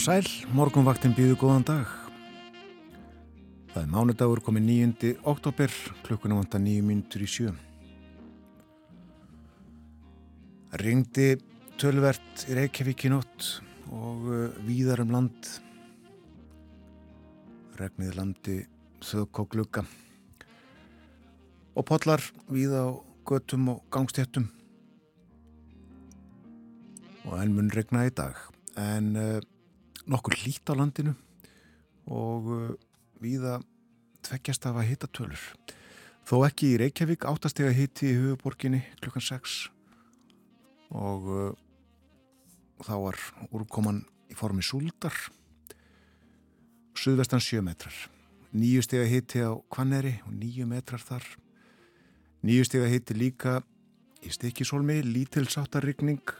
Og sæl, morgunvaktin býðu góðan dag. Það er mánudagur komið 9. oktober, klukkuna vanda 9 mínutur í sjö. Ringdi tölvert í Reykjavík í nótt og uh, víðar um land. Regnið landi þögg og glugga. Og podlar víða á göttum og gangstéttum. Og enn mun regna í dag. En uh, nokkur lít á landinu og uh, viða tveggjast af að hitta tölur. Þó ekki í Reykjavík áttastega hitti í huguborginni klukkan 6 og uh, þá var úrkoman í formi súldar suðvestan 7 metrar. Nýju stega hitti á Kvanneri og nýju metrar þar. Nýju stega hitti líka í stikisólmi, lítilsáttarrykning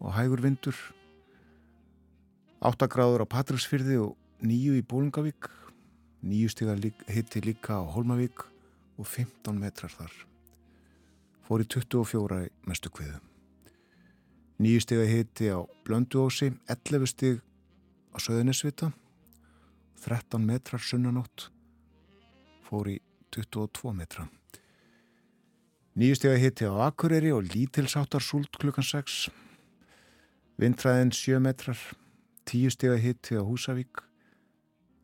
og hægur vindur 8 gráður á Patrísfyrði og 9 í Bólungavík, 9 stiga hitti líka á Holmavík og 15 metrar þar. Fór í 24 í mestu kviðu. 9 stiga hitti á Blönduósi, 11 stig á Söðunisvita, 13 metrar sunnanótt, fór í 22 metra. 9 stiga hitti á Akureyri og lítilsáttar súlt klukkan 6, vindræðin 7 metrar, 10 steg að hitti á Húsavík,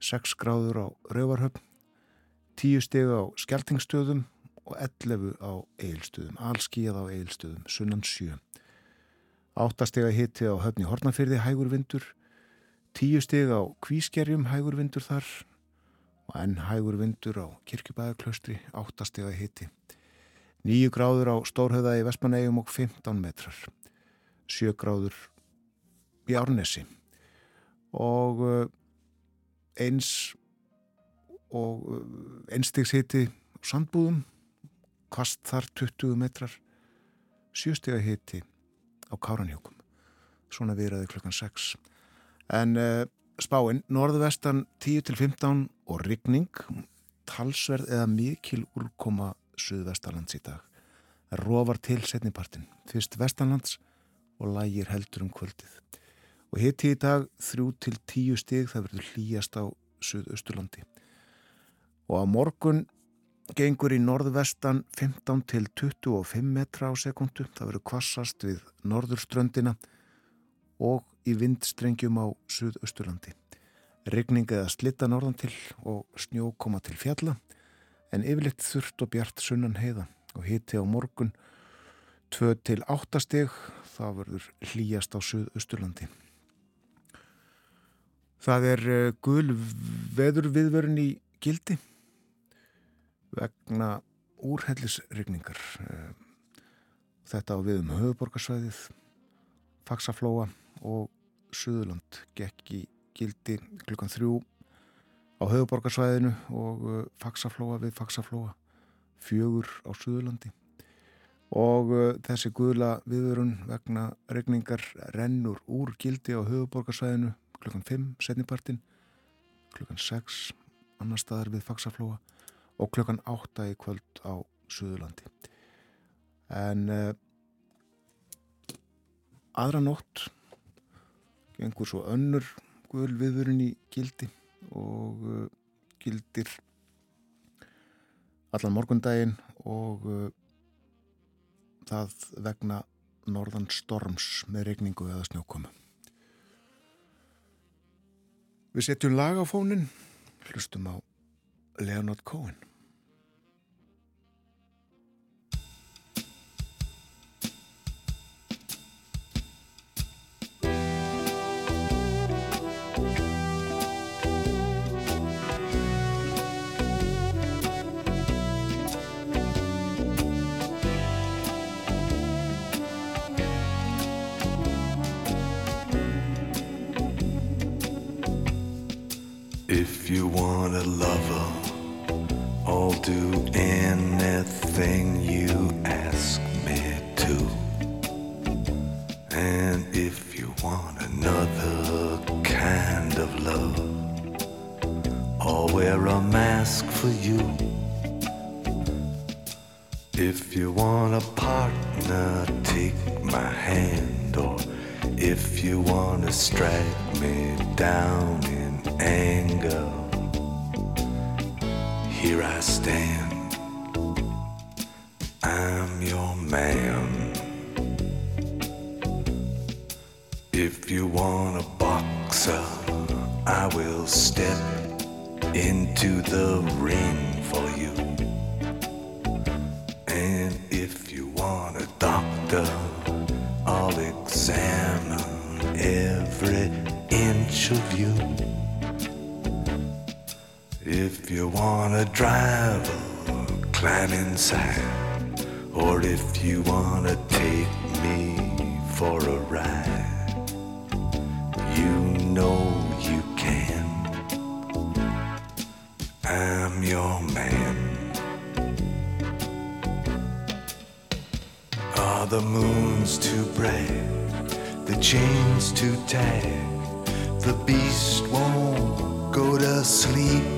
6 gráður á Rauvarhöfn, 10 steg á Skeltingstöðum og 11 á Eilstöðum, allskíð á Eilstöðum, sunnan 7. 8 steg að hitti á Höfni Hortnafyrði, hægur vindur, 10 steg á Kvískerjum, hægur vindur þar. Og enn hægur vindur á Kirkjubæðarklaustri, 8 steg að hitti. 9 gráður á Stórhauða í Vestmanægum og 15 metrar, 7 gráður í Árnesi og uh, eins og uh, einstíkshiti sandbúðum kvast þar 20 metrar sjöstega hiti á Káranhjókum svona viðraði klukkan 6 en uh, spáinn norðvestan 10-15 og rigning talsverð eða mikil úrkoma suðvestalands í dag. Róvar til setnipartin fyrst vestanlands og lægir heldur um kvöldið og hitti í dag 3-10 stig það verður hlýjast á Suðausturlandi. Og á morgun gengur í norðvestan 15-25 metra á sekundu það verður kvassast við norðurströndina og í vindstrengjum á Suðausturlandi. Regning eða slitta norðan til og snjó koma til fjalla en yfirleitt þurft og bjart sunnan heiða og hitti á morgun 2-8 stig það verður hlýjast á Suðausturlandi Það er uh, gul veður viðvörun í gildi vegna úrhellisrygningar. Uh, þetta á við um höfuborgarsvæðið, Faxaflóa og Suðurland gekk í gildi klukkan þrjú á höfuborgarsvæðinu og uh, Faxaflóa við Faxaflóa, fjögur á Suðurlandi. Og þessi guðla viðvörun vegna regningar rennur úr gildi á höfuborgarsvæðinu klukkan 5 setnipartin klukkan 6 annar staðar við Faxaflóa og klukkan 8 í kvöld á Suðurlandi. En uh, aðra nótt gengur svo önnur guðl viðvörun í gildi og uh, gildir allan morgundaginn og uh, það vegna norðan storms með regningu eða snjókomu Við setjum lag á fónin, hlustum á Leonard Cohen. If you want a lover, I'll do anything you ask me to. And if you want another kind of love, I'll wear a mask for you. If you want a partner, take my hand, or If you wanna strike me down anger, here I stand. I'm your man. If you want a boxer, I will step into the ring for you. And if you want a doctor, I'll examine every inch of you. If you wanna drive, climb inside. Or if you wanna take me for a ride, you know you can. I'm your man. Are the moons too bright? The chains too tight? The beast won't go to sleep.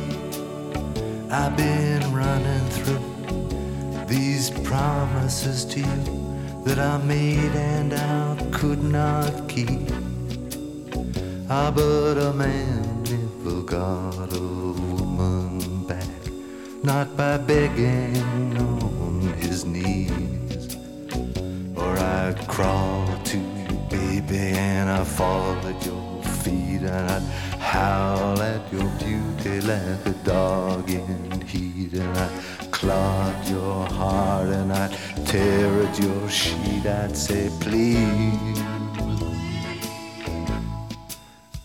I've been running through these promises to you that I made and I could not keep. Ah, but a man never got a woman back, not by begging on his knees. Or I'd crawl to you, baby, and I'd fall at your feet, and I'd howl at your beauty like a dog in heat, and I'd clog your heart, and I'd tear at your sheet. I'd say, please.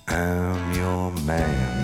I'm your man.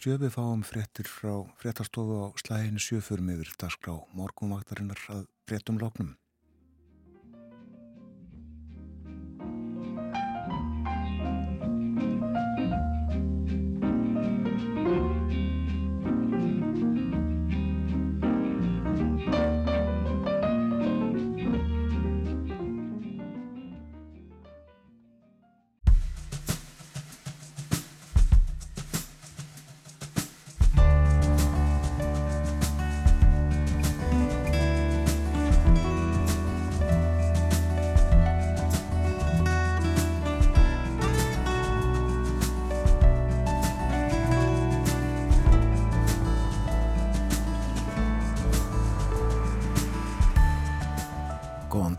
Verða stjöfi, fáum fréttir frá fréttastofu á slæginu sjöfurum yfir dagskrá morgunvaktarinnar að fréttum lóknum.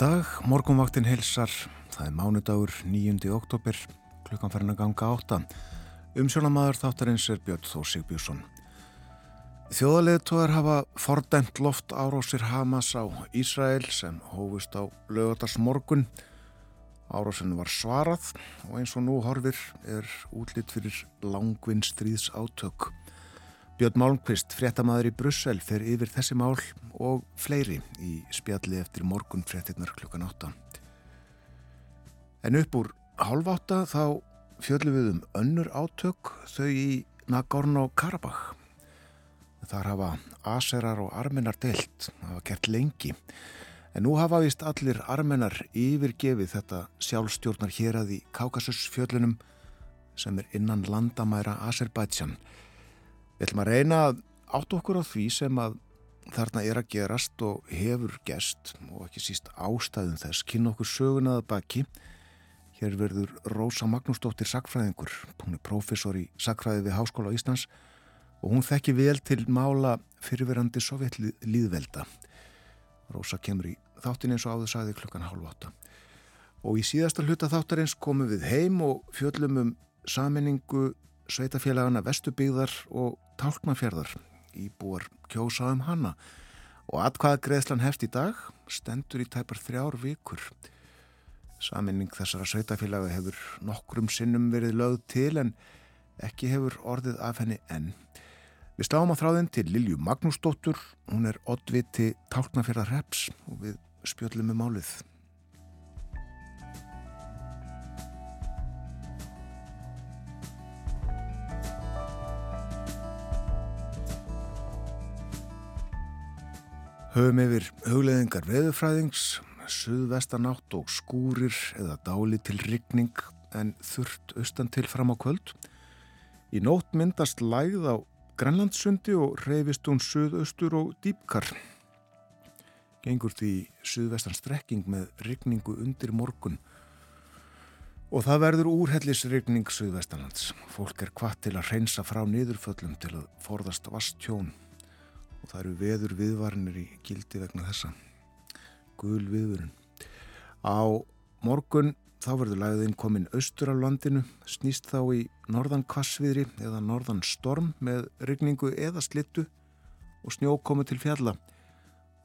Dag, morgunvaktin heilsar, það er mánudagur 9. oktober, klukkan farin að ganga átta. Umsjónamaður þáttarins er Björn Þór Sigbjússon. Þjóðaleðtóðar hafa fordæmt loft árásir Hamas á Ísrael sem hófust á lögatars morgun. Árásinu var svarað og eins og nú horfir er útlitt fyrir langvinn stríðs átök. Björn Málmqvist, fréttamaður í Brussel, fer yfir þessi mál og fleiri í spjalli eftir morgun fréttinnar klukkan átta. En upp úr hálf átta þá fjöldum við um önnur átök þau í Nagorno-Karabakh. Þar hafa aserar og armenar deilt, hafa gert lengi. En nú hafa vist allir armenar yfirgefið þetta sjálfstjórnar hér að í Kaukasusfjöllunum sem er innan landamæra Azerbaidsjan. Við ætlum að reyna að átt okkur á því sem að þarna er að gerast og hefur gest og ekki síst ástæðum þess. Kynna okkur sögunaða baki. Hér verður Rósa Magnúsdóttir Sakfræðingur, hún er profesor í Sakfræði við Háskóla Íslands og hún þekki vel til mála fyrirverandi sovjetlíðvelda Rósa kemur í þáttin eins og áður sagði klukkan hálf átta. Og í síðasta hluta þáttarins komum við heim og fjöllum um saminningu sveitafélagana Vestubíðar og Tálknafjörðar íbúar kjósa um hanna og atkvaða greiðslan heft í dag stendur í tæpar þrjár vikur. Saminning þessara sveitafélaga hefur nokkrum sinnum verið lögð til en ekki hefur orðið af henni enn. Við stáum á þráðin til Lilju Magnúsdóttur, hún er oddviti tálknafjörðar reps og við spjöllum um málið. Höfum yfir hugleðingar veðufræðings, suðvestanátt og skúrir eða dáli til rigning en þurft austan til fram á kvöld. Í nótt myndast lægð á Grænlandssundi og reyfist hún suðaustur og dýpkar. Gengur því suðvestan strekking með rigningu undir morgun og það verður úrhellisrigning suðvestanlands. Fólk er hvað til að reynsa frá niðurföllum til að forðast vastjón og það eru veður viðvarnir í gildi vegna þessa. Gul viðvörun. Á morgun þá verður lagðinn komin austur á landinu. Snýst þá í norðan kvassviðri eða norðan storm með rigningu eða slittu og snjó komu til fjalla.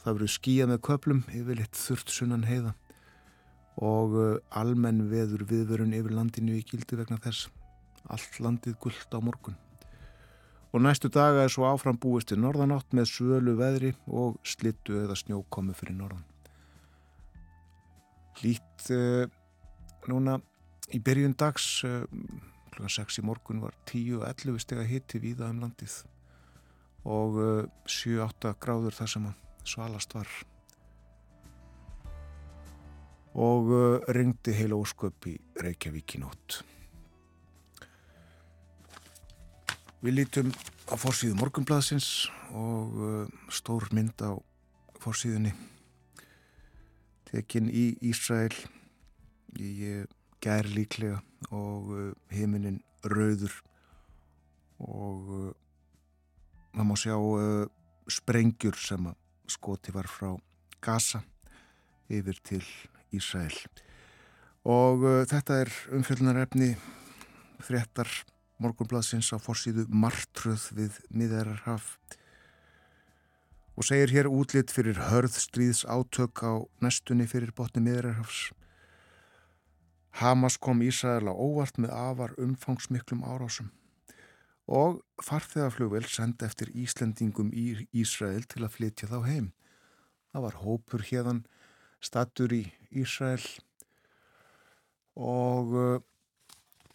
Það verður skíja með köplum yfir litt þurft sunnan heiða. Og uh, almenn veður viðvörun yfir landinu í gildi vegna þess. Allt landið gullt á morgun og næstu daga er svo áfram búist til norðanátt með svölu veðri og slittu eða snjókomu fyrir norðan. Lít uh, núna í byrjun dags, kl. 6 í morgun var 10-11 steg að hitti víða um landið og eh, 7-8 gráður þar sem svalast var og ringdi heila ósköp í Reykjavík í nótt. Við lítum á fórsíðu morgunblaðsins og uh, stór mynd á fórsíðunni tekinn í Ísrael í uh, gær líklega og uh, heiminin rauður og uh, maður má sjá uh, sprengjur sem að skoti var frá Gaza yfir til Ísrael. Og uh, þetta er umfjöldunarefni fréttar morgunbladsins á forsýðu martröð við miðararhaf og segir hér útlitt fyrir hörð stríðs átök á nestunni fyrir botni miðararhafs. Hamas kom Ísrael á óvart með afar umfangsmiklum árásum og farþegaflugvel senda eftir Íslendingum í Ísrael til að flytja þá heim. Það var hópur hérðan statur í Ísrael og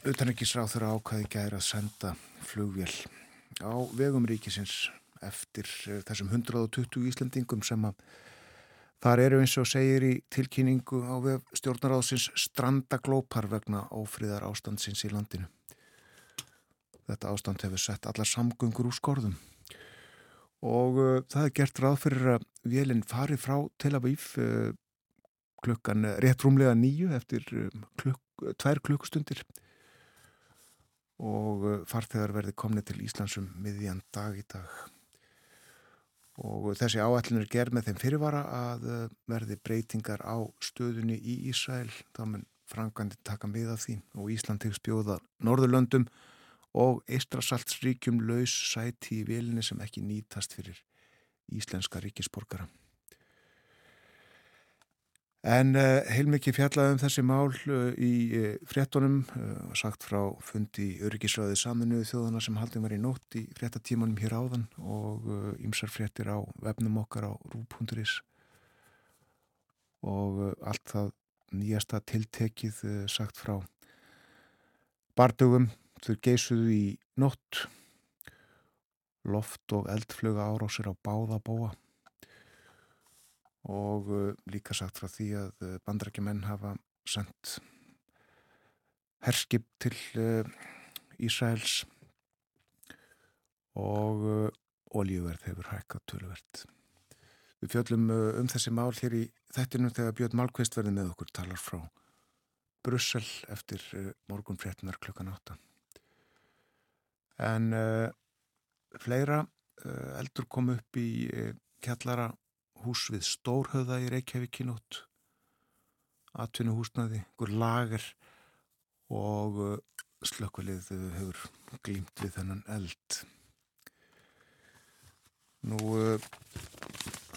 Utanrikisráð þurra ákvæði gæri að senda flugvél á vegum ríkisins eftir eh, þessum 120 Íslandingum sem að þar eru eins og segir í tilkynningu á stjórnaráðsins strandaglópar vegna ófríðar ástandsins í landinu. Þetta ástand hefur sett allar samgöngur úr skorðum og uh, það er gert ráð fyrir að vélinn fari frá Tel Aviv uh, klukkan rétt rúmlega nýju eftir um, klukk, tvær klukkustundir og uh, farþegar verði komni til Íslandsum miðjan dag í dag. Og þessi áallin er gerð með þeim fyrirvara að uh, verði breytingar á stöðunni í Ísrael. Þá mun frangandi taka miða því og Ísland hefur spjóða Norðurlöndum og Eistrasaltsríkjum laus sæti í vilinni sem ekki nýtast fyrir íslenska ríkisborgara En uh, heilmikið fjallaðum þessi mál uh, í uh, fréttonum, sagt frá fundi öryggisraðið saminuðu þjóðana sem haldið var í nótt í fréttatímanum hér áðan og ymsar fréttir á vefnum okkar á rú.is og allt það nýjasta tiltekið sagt frá Bardugum þau geisuðu í nótt. Loft og eldfluga árásir á báða bóa og uh, líka sagt frá því að uh, bandrækjumenn hafa sendt herskip til uh, Ísraels og olíuverð hefur hækkað tölverð. Við fjöllum um þessi mál hér í þettinum þegar Björn Málkvist verði með okkur talar frá Brussel eftir morgun fréttunar klukkan 8. En uh, fleira uh, eldur kom upp í uh, kjallara hús við Stórhauða í Reykjavík í nótt. Atvinnu húsnaði, einhver lager og uh, slökkvilið hefur glýmt við þennan eld. Nú uh,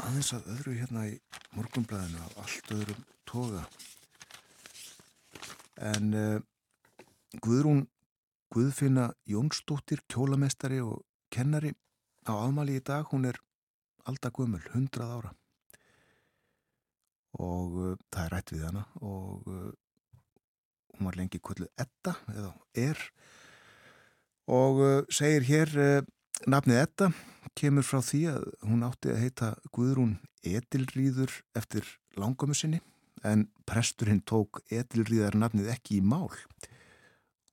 aðeins að öðru hérna í morgunblæðinu af allt öðrum toga. En uh, Guðrún Guðfinna Jónsdóttir kjólamestari og kennari á aðmali í dag, hún er aldagumul, hundrað ára. Og uh, það er rætt við hana og uh, hún var lengi kvöldu Edda eða er. Og uh, segir hér uh, nafnið Edda kemur frá því að hún átti að heita Guðrún Edilríður eftir langamu sinni en presturinn tók Edilríðar nafnið ekki í mál.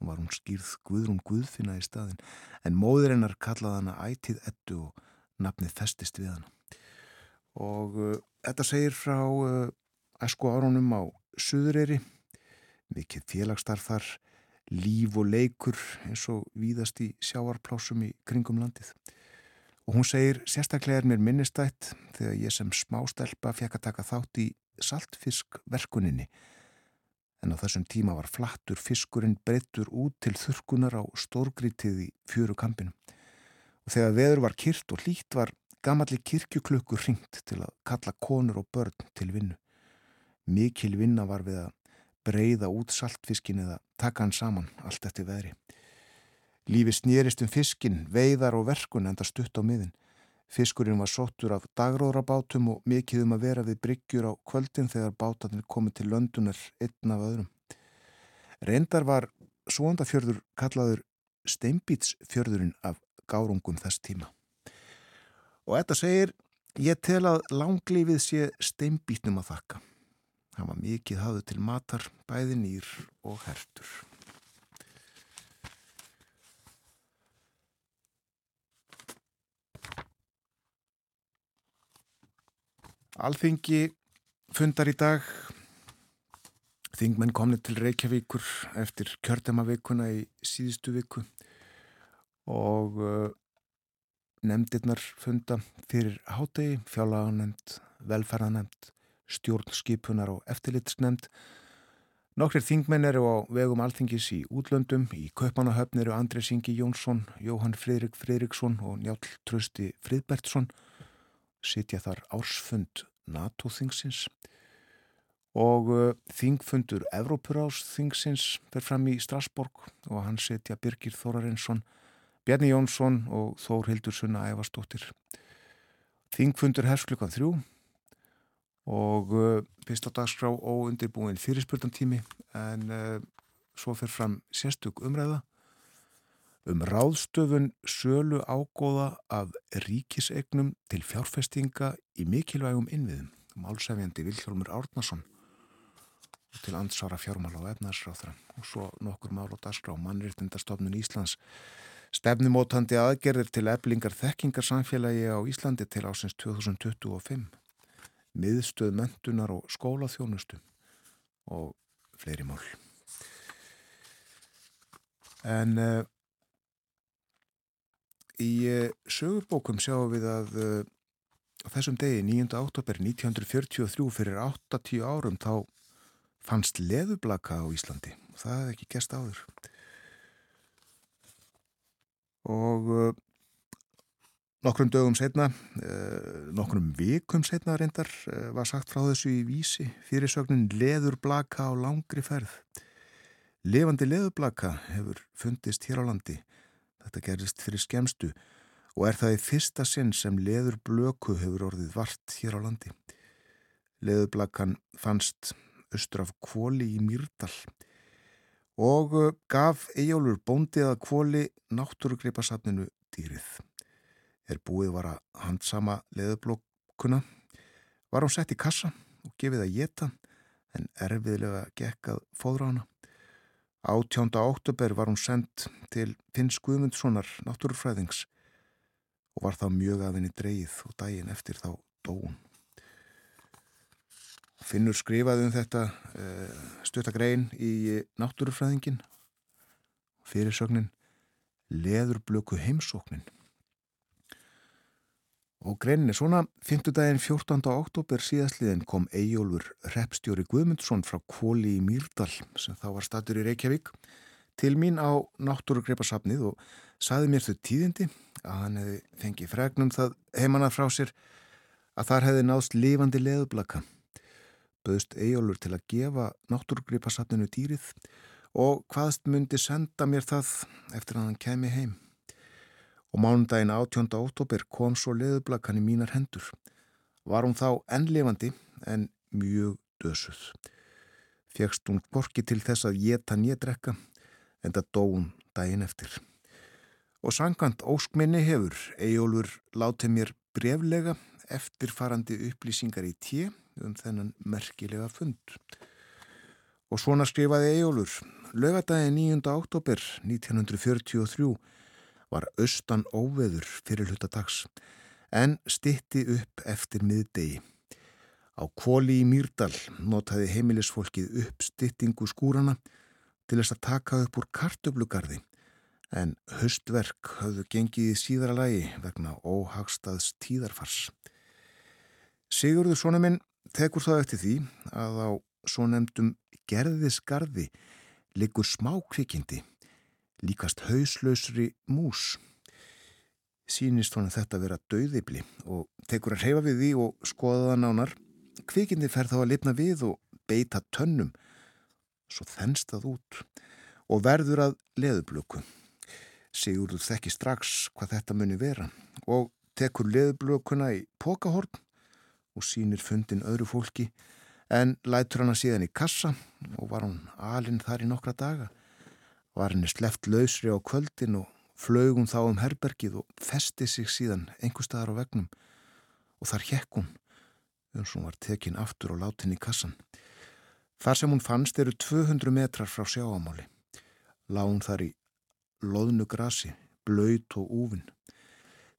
Og var hún skýrð Guðrún Guðfinna í staðin en móður hennar kallaði hana ætið Eddu og nafnið festist við hana. Og uh, þetta segir frá uh, æsku árunum á Suðureyri, mikið félagsstarf þar, líf og leikur eins og víðast í sjáarplásum í kringum landið. Og hún segir, sérstaklega er mér minnistætt þegar ég sem smástelpa fekk að taka þátt í saltfiskverkuninni. En á þessum tíma var flattur fiskurinn breyttur út til þurkunar á stórgrítið í fjöru kampinu og þegar veður var kyrt og hlýtt var gamalli kirkjuklukkur ringt til að kalla konur og börn til vinnu. Mikil vinna var við að breyða út saltfiskin eða taka hann saman allt eftir veðri. Lífi snýrist um fiskin, veiðar og verkun enda stutt á miðin. Fiskurinn var sóttur af dagróðrabátum og mikið um að vera við bryggjur á kvöldin þegar bátarnir komið til löndunar einn af öðrum. Reyndar var svondafjörður kallaður steinbítsfjörðurinn af gárungum þess tíma. Og þetta segir, ég tel að langlífið sé steinbítnum að þakka. Það var mikið hafðu til matar, bæði nýr og hertur. Alþingi fundar í dag Þingmenn komni til Reykjavíkur eftir kjördemavikuna í síðustu viku og uh, nefndirnar funda fyrir hátegi, fjálaganemnd, velferðanemnd, stjórnskipunar og eftirlitsnemnd. Nokkrir þingmenn eru á vegum alþingis í útlöndum, í Kaupanahöfn eru Andrés Ingi Jónsson, Jóhann Fridrik Fridriksson og Njál Trösti Fridbertsson, sitja þar ársfund NATO-þingsins og uh, þingfundur Evrópurás-þingsins fer fram í Strasborg og hann setja Birgir Þórarinsson Bjarni Jónsson og Þór Hildur Sunna Ævarsdóttir. Þingfundur hefst klukkan þrjú og uh, fyrst á dagskrá óundirbúin fyrirspurtantími en uh, svo fer fram sérstök umræða um ráðstöfun sölu ágóða af ríkisegnum til fjárfestinga í mikilvægum innviðum. Málsefjandi Vilhjálmur Árnason til ansvara fjármála og efnarsráþra og svo nokkur mál og dagskrá mannréttindastofnun Íslands Stefnumótandi aðgerðir til eblingar þekkingarsamfélagi á Íslandi til ásins 2025, miðstöð mentunar og skólaþjónustu og fleiri mál. En uh, í uh, sögubókum sjáum við að uh, þessum degi, 9. oktober 1943, fyrir 8-10 árum, þá fannst leðublaka á Íslandi. Það hefði ekki gæst áður og uh, nokkrum dögum setna, uh, nokkrum vikum setna reyndar, uh, var sagt frá þessu í vísi fyrirsögnin leðurblaka á langri ferð. Levandi leðurblaka hefur fundist hér á landi. Þetta gerist fyrir skemstu og er það í fyrsta sinn sem leðurblöku hefur orðið vart hér á landi. Leðurblakan fannst austur af kvóli í Mýrdal og uh, gaf Eyjólfur bóndið að kvóli náttúrugripasafninu dýrið. Er búið var að handsama leðublokkuna, var hún sett í kassa og gefið að geta en erfiðlega gekk að fóðra hana. Átjónda óttubur var hún sendt til Finns Guðmundssonar náttúrufræðings og var þá mjög af henni dreyið og daginn eftir þá dóun. Finnur skrifaði um þetta uh, stutagrein í náttúrufræðingin fyrirsögnin Leðurblöku heimsóknin og greinin er svona 5. daginn 14. oktober síðastliðin kom Eyjólfur Repstjóri Guðmundsson frá Kvóli í Mýrdal sem þá var statur í Reykjavík til mín á náttúrugripasafnið og saði mér þau tíðindi að hann hefði fengið fregnum það heimanað frá sér að þar hefði náðst lifandi leðublaka böðst Eyjólfur til að gefa náttúrugripasafninu dýrið og hvaðst myndi senda mér það eftir að hann kemi heim. Og mánundaginn 18. ótóper kom svo leðublakan í mínar hendur. Var hún þá ennlefandi en mjög dösuð. Fjegst hún borki til þess að geta nýjadrekka en það dó hún daginn eftir. Og sangant óskminni hefur Eyjólfur látið mér breflega eftirfarandi upplýsingar í tíu um þennan merkilega fund. Og svona skrifaði Ejólur, lögadagi 9. oktober 1943 var austan óveður fyrir hlutadags en stitti upp eftir miðdegi. Á kvóli í Mýrdal notaði heimilisfólkið upp stittingu skúrana til þess að taka upp úr kartöflugarði en höstverk hafðu gengið í síðara lagi vegna óhagstaðs tíðarfars. Sigurður Sónuminn tekur það eftir því að á svo nefndum gerðisgarði liggur smákvikindi líkast hauslausri mús. Sínist honum þetta að vera döðibli og tekur að reyfa við því og skoða það nánar. Kvikindi fer þá að lifna við og beita tönnum. Svo þennst það út og verður að leðublöku Sigurður þekki strax hvað þetta muni vera og tekur leðublökuna í pokahorn og sínir fundin öðru fólki en lætur hana síðan í kassa og var hún alinn þar í nokkra daga. Var henni sleft lausri á kvöldin og flögum þá um herbergið og festi sig síðan einhver staðar á vegnum og þar hjekk hún eins og hún var tekin aftur og látin í kassan. Þar sem hún fannst eru 200 metrar frá sjáamáli. Lá hún þar í loðnu grasi, blöyt og úvinn.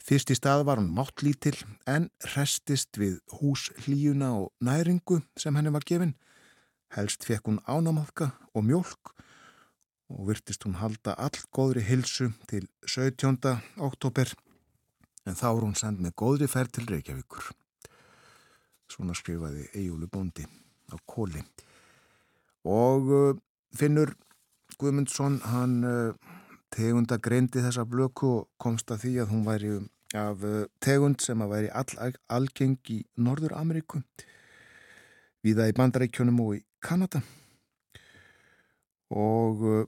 Fyrst í stað var hún máttlítil en restist við hús hlíuna og næringu sem henni var gefin. Helst fekk hún ánamáðka og mjölk og virtist hún halda all góðri hilsu til 17. oktober en þá er hún send með góðri ferð til Reykjavíkur. Svona skrifaði Ejúlu Bóndi á kóli. Og uh, Finnur Guðmundsson, hann uh, tegunda greindi þessa blöku og komst að því að hún væri af uh, tegund sem að væri all, algeng í Norður Ameríku viða í Bandarækjunum og í Kanada. Og uh,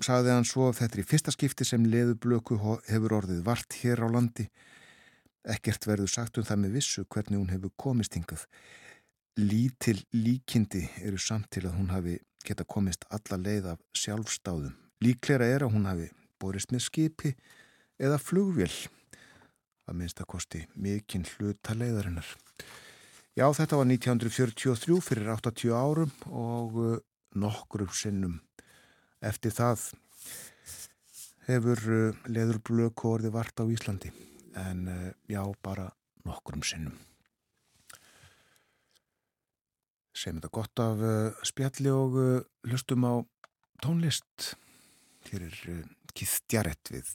sagði hann svo að þetta er í fyrsta skipti sem leðublöku hefur orðið vart hér á landi. Ekkert verður sagt um það með vissu hvernig hún hefur komist hingað. Lítil líkindi eru samt til að hún hafi geta komist alla leið af sjálfstáðum líklega er að hún hafi borist með skipi eða flugvél að minnst að kosti mikinn hluta leiðarinnar. Já, þetta var 1943 fyrir 80 árum og uh, nokkrum sinnum eftir það hefur uh, leðurblöku orði vart á Íslandi en uh, já, bara nokkrum sinnum. Segjum þetta gott af spjalli og hlustum á tónlist. Hér er Keith Jarrett við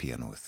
pianóið.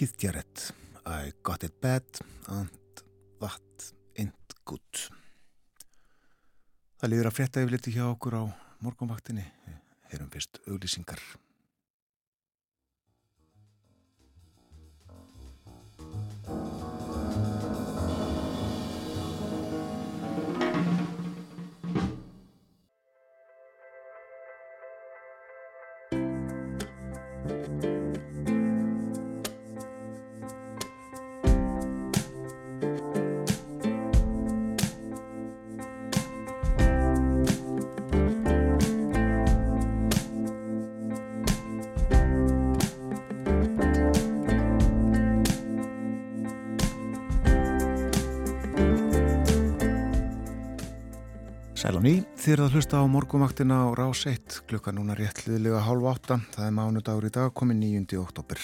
Keith Jarrett. I got it bad and that ain't good. Það líður að frétta yfirleiti hjá okkur á morgunvaktinni. Heyrum fyrst auglýsingar þið erum að hlusta á morgumvaktina á rás 1, klukka núna réttliðilega hálf átta, það er mánudagur í dag, komið 9. oktober.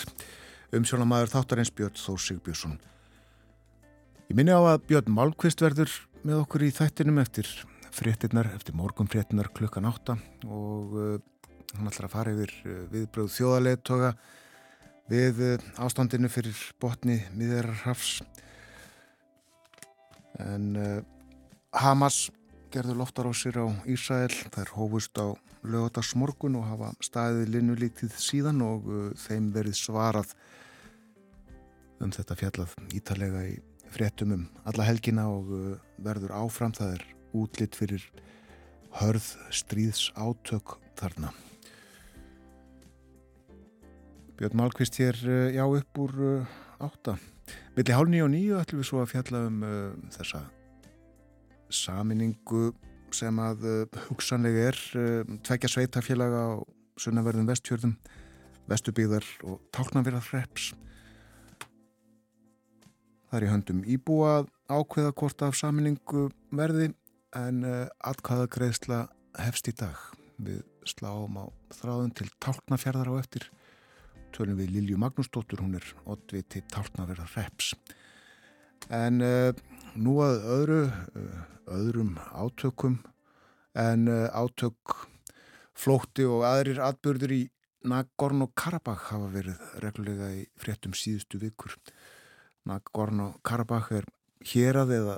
Umsjónamaður þáttarins Björn Þór Sigbjörnsson. Ég minni á að Björn Málkvist verður með okkur í þættinum eftir fréttinnar, eftir morgumfréttinnar klukkan átta og uh, hann ætlar að fara yfir uh, viðbröð þjóðarleðtoga við uh, ástandinu fyrir botni miðarrafs. En uh, Hamas gerðu loftarásir á Ísrael. Þær hófust á lögadagsmorgun og hafa staðið linnulítið síðan og uh, þeim verið svarað um þetta fjallað ítalega í fréttum um alla helgina og uh, verður áfram. Það er útlitt fyrir hörð stríðs átök þarna. Björn Málkvist hér, uh, já, upp úr átta. Milli hálf nýju og nýju ætlum við svo að fjalla um þessa saminningu sem að uh, hugsanlega er uh, tvekja sveitafélaga á sunnaverðum vestfjörðum, vestubíðar og tálknarverðar hreps. Það er í höndum íbúa ákveða hvort af saminningu verði en uh, atkvæða greiðsla hefst í dag. Við sláum á þráðun til tálknarfjörðar á eftir. Tölum við Lilju Magnúsdóttur, hún er oddviti tálknarverðar hreps. En nú að öðru, öðrum átökum en átök flótti og aðrir atbyrður í Nagorno-Karabakh hafa verið reglulega í fréttum síðustu vikur. Nagorno-Karabakh er hérað eða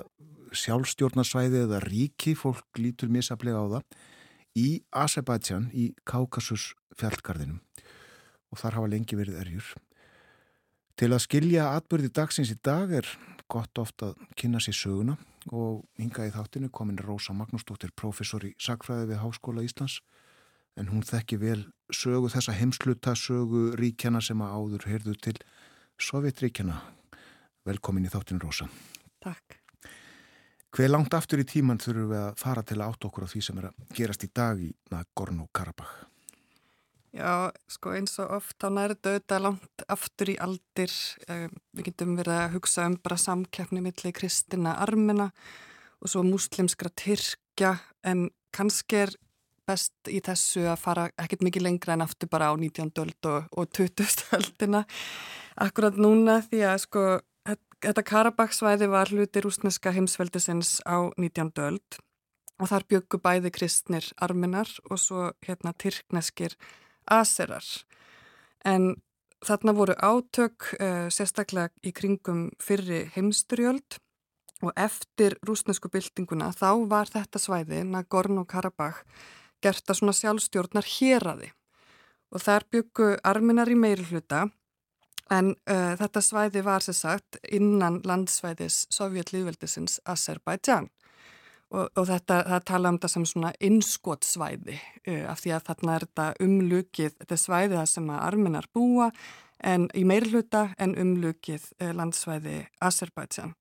sjálfstjórnarsvæði eða ríki, fólk lítur misaflega á það, í Azerbaijan í Kaukasus fjallgarðinum og þar hafa lengi verið erjur. Til að skilja atbyrði dagsins í dag er gott ofta að kynna sér söguna og hinga í þáttinu komin Rósa Magnúsdóttir, professor í Sakfræði við Háskóla Íslands en hún þekki vel sögu þessa heimsluta sögu ríkjana sem að áður heyrðu til Sovjetríkjana. Velkomin í þáttinu Rósa. Takk. Hver langt aftur í tíman þurfum við að fara til að átt okkur á því sem er að gerast í dag í Nagorno-Karabakh? Já, sko eins og oft á næri döta langt aftur í aldir. Um, við getum verið að hugsa um bara samkeppni millir kristina armina og svo muslimskra tyrkja en kannski er best í þessu að fara ekkert mikið lengra en aftur bara á 19. öld og, og 20. öldina akkurat núna því að sko þetta Karabakksvæði var hluti rúsneska heimsveldisins á 19. öld og þar byggu bæði kristnir arminar og svo hérna tyrkneskir aserar. En þarna voru átök uh, sérstaklega í kringum fyrri heimsturjöld og eftir rúsnesku byltinguna þá var þetta svæði, Nagorno-Karabakh, gert að svona sjálfstjórnar héræði og þar byggu arminar í meiri hluta en uh, þetta svæði var sér sagt innan landsvæðis Sovjetlýðveldisins Azerbaijan og, og þetta, það tala um þetta sem svona innskotsvæði uh, af því að þarna er þetta umlukið, þetta er svæðið sem að arminar búa en í meirluta en umlukið uh, landsvæði Azerbaijan.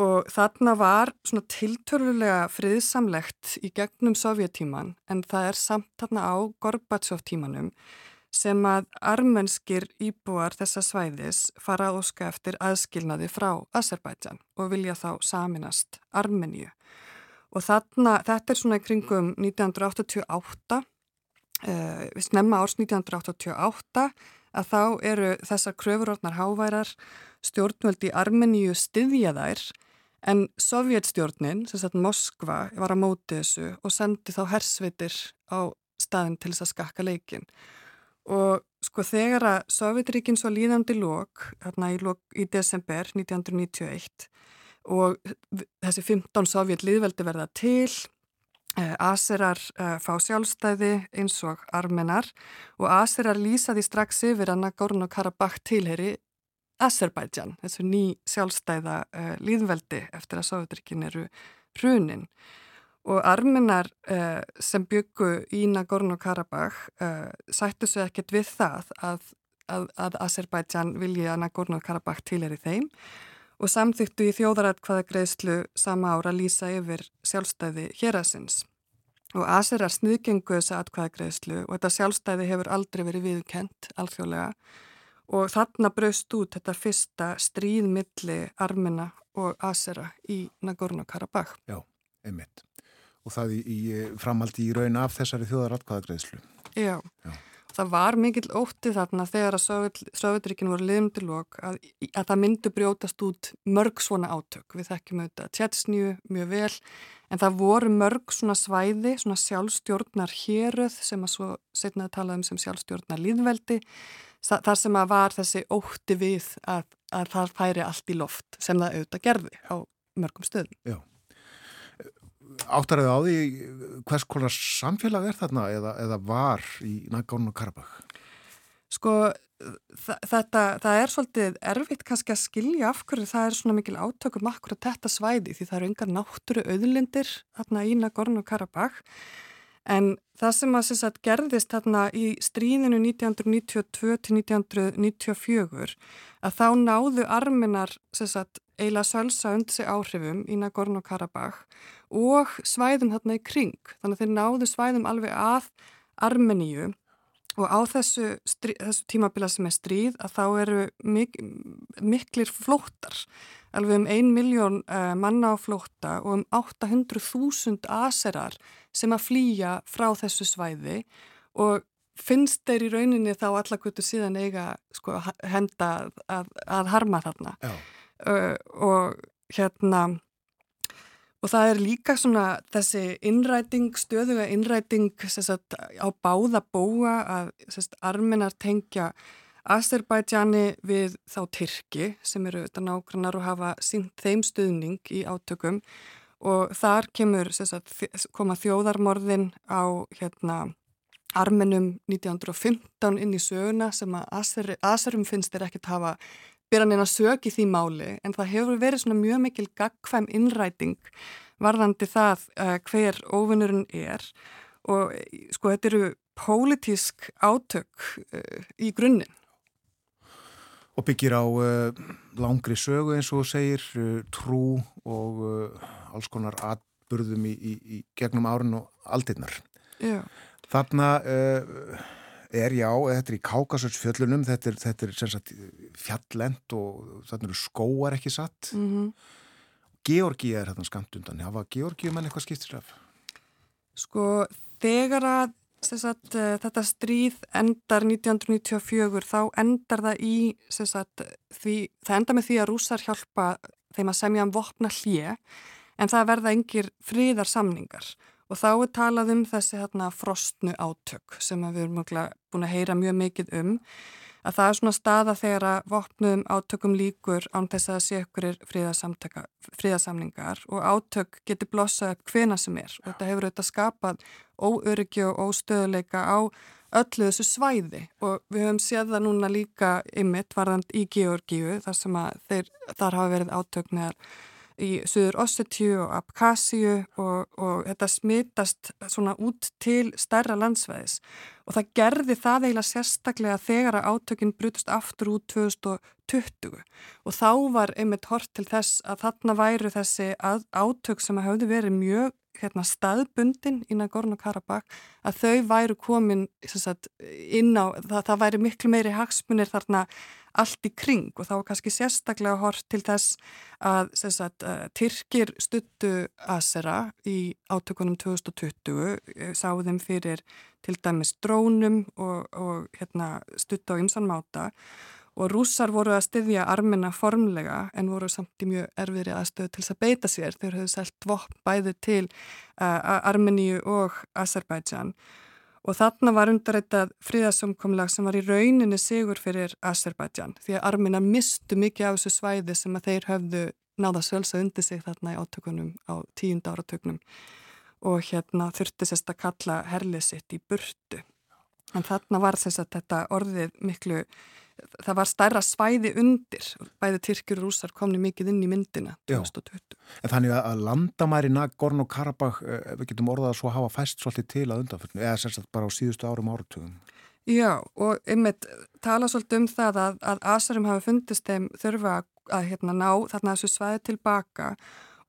Og þarna var svona tiltörulega friðsamlegt í gegnum sovjetíman en það er samt þarna á Gorbatsov tímanum sem að armenskir íbúar þessa svæðis fara að óska eftir aðskilnaði frá Azerbaijan og vilja þá saminast Armeníu. Og þarna, þetta er svona í kringum 1988, uh, við snemma árs 1988, að þá eru þessar kröfurornar háværar stjórnvöldi í Armeníu styðja þær en sovjetstjórnin, sem sagt Moskva, var að móti þessu og sendi þá hersvitir á staðin til þess að skakka leikin og sko þegar að Sovjetríkin svo líðandi lók, hérna í, í desember 1991 og þessi 15 Sovjet líðveldi verða til, eh, Aserar eh, fá sjálfstæði eins og armenar og Aserar lýsaði strax yfir að Nagorno-Karabakh tilheri Azerbaijan, þessu ný sjálfstæða eh, líðveldi eftir að Sovjetríkin eru hrunin og armenar uh, sem byggu í Nagorno-Karabakh uh, sættu svo ekkert við það að, að, að Azerbaijan vilji að Nagorno-Karabakh til er í þeim og samþýttu í þjóðaratkvaða greiðslu sama ára lýsa yfir sjálfstæði hérasins. Og Azerar sniðgengu þessa atkvaða greiðslu og þetta sjálfstæði hefur aldrei verið viðkent alþjóðlega og þarna braust út þetta fyrsta stríðmilli armina og Azera í Nagorno-Karabakh. Já, einmitt og það í, í framaldi í raun af þessari þjóðaratkvæðagreðslu. Já. Já, það var mikill ótti þarna þegar að Sovjetrikin voru liðumdilók að, að það myndi brjótast út mörg svona átök. Við þekkjum auðvitað tjetsnju mjög vel en það voru mörg svona svæði, svona sjálfstjórnar héröð sem að svo setnaði talað um sem sjálfstjórnar líðveldi þar sem að var þessi ótti við að, að það færi allt í loft sem það auðvitað gerði á mörgum stöðum. Já áttarðið á því hvers konar samfélag er þarna eða, eða var í Nagorno Karabakh? Sko þetta, það er svolítið erfitt kannski að skilja af hverju það er svona mikil átökum akkurat þetta svæði því það eru engar náttúru auðlindir þarna í Nagorno Karabakh en það sem að sagt, gerðist þarna í stríðinu 1992 til 1994 að þá náðu arminar sagt, eila sölsa undir sig áhrifum í Nagorno Karabakh og svæðum þarna í kring. Þannig að þeir náðu svæðum alveg að Armeníu og á þessu, þessu tímabila sem er stríð að þá eru mik miklir flóttar. Alveg um ein miljón uh, manna á flótta og um 800.000 aserar sem að flýja frá þessu svæði og finnst þeir í rauninni þá allakvöldu síðan eiga sko, henda að, að harma þarna. Uh, og hérna Og það er líka svona þessi innræting, stöðuga innræting sagt, á báða búa að sagt, arminar tengja Azerbaidsjani við þá Tyrki sem eru þetta nágrannar og hafa sínt þeim stuðning í átökum og þar kemur sagt, koma þjóðarmorðin á hérna, arminum 1915 inn í söguna sem að Azerum finnst þeir ekkert hafa byrja neina sög í því máli en það hefur verið svona mjög mikil gagkvæm innræting varðandi það uh, hver óvinnurinn er og sko þetta eru pólitísk átök uh, í grunninn. Og byggir á uh, langri sögu eins og segir trú og alls konar atburðum í, í, í gegnum árun og aldinnar. Þarna er já, þetta er í Kákasursfjöllunum, þetta er, þetta er sagt, fjallend og þarna eru skóar ekki satt. Mm -hmm. Georgi er hérna skamt undan. Hafa Georgi mann eitthvað skiptir af? Sko, þegar að sagt, eh, þetta stríð endar 1994 þá endar það í sagt, því, það endar með því að rúsar hjálpa þeim að semja um vopna hlje en það verða engir fríðarsamningar Og þá er talað um þessi hérna, frostnu átök sem við erum búin að heyra mjög mikið um. Að það er svona staða þegar að vopnum átökum líkur án þess að sé ykkurir fríðasamningar og átök getur blossað upp hvena sem er. Og þetta hefur auðvitað skapað óöryggi og óstöðuleika á öllu þessu svæði og við höfum séð það núna líka ymitt varðand í Georgíu þar sem að þeir, þar hafa verið átöknar í Suður Ossetíu og Abkhazíu og, og þetta smitast svona út til stærra landsvæðis og það gerði það eiginlega sérstaklega þegar að átökinn brutust aftur út 2020 og þá var einmitt hort til þess að þarna væru þessi átök sem hafði verið mjög hérna, staðbundin í Nagorno-Karabakh að þau væru komin sagt, inn á, það, það væri miklu meiri hagsmunir þarna allt í kring og þá var kannski sérstaklega hort til þess að sagt, Tyrkir stuttu Asera í átökunum 2020, eh, sáðu þeim fyrir til dæmis drónum og, og hérna, stuttu á ymsanmáta og rússar voru að styðja armina formlega en voru samt í mjög erfiðri aðstöðu til þess að beita sér. Þeir höfðu selgt vopn bæði til uh, Armeníu og Azerbaijan Og þarna var undarreitað fríðasamkomlag sem var í rauninni sigur fyrir Azerbaijan því að arminar mistu mikið af þessu svæði sem að þeir höfðu náða sölsa undir sig þarna í átökunum á tíunda áratökunum og hérna þurfti sérst að kalla herlið sitt í burtu. En þarna var þess að þetta orðið miklu það var stærra svæði undir bæði Tyrkjur og rúsar komni mikið inn í myndina 2020. En þannig að landamæri Nagorn og Karabakh eh, við getum orðað að svo hafa fæst svolítið til að undanfjörnu eða sérstaklega bara á síðustu árum áratugum. Já og einmitt tala svolítið um það að, að Asarum hafi fundist þeim þurfa að hérna, ná þarna þessu svæði tilbaka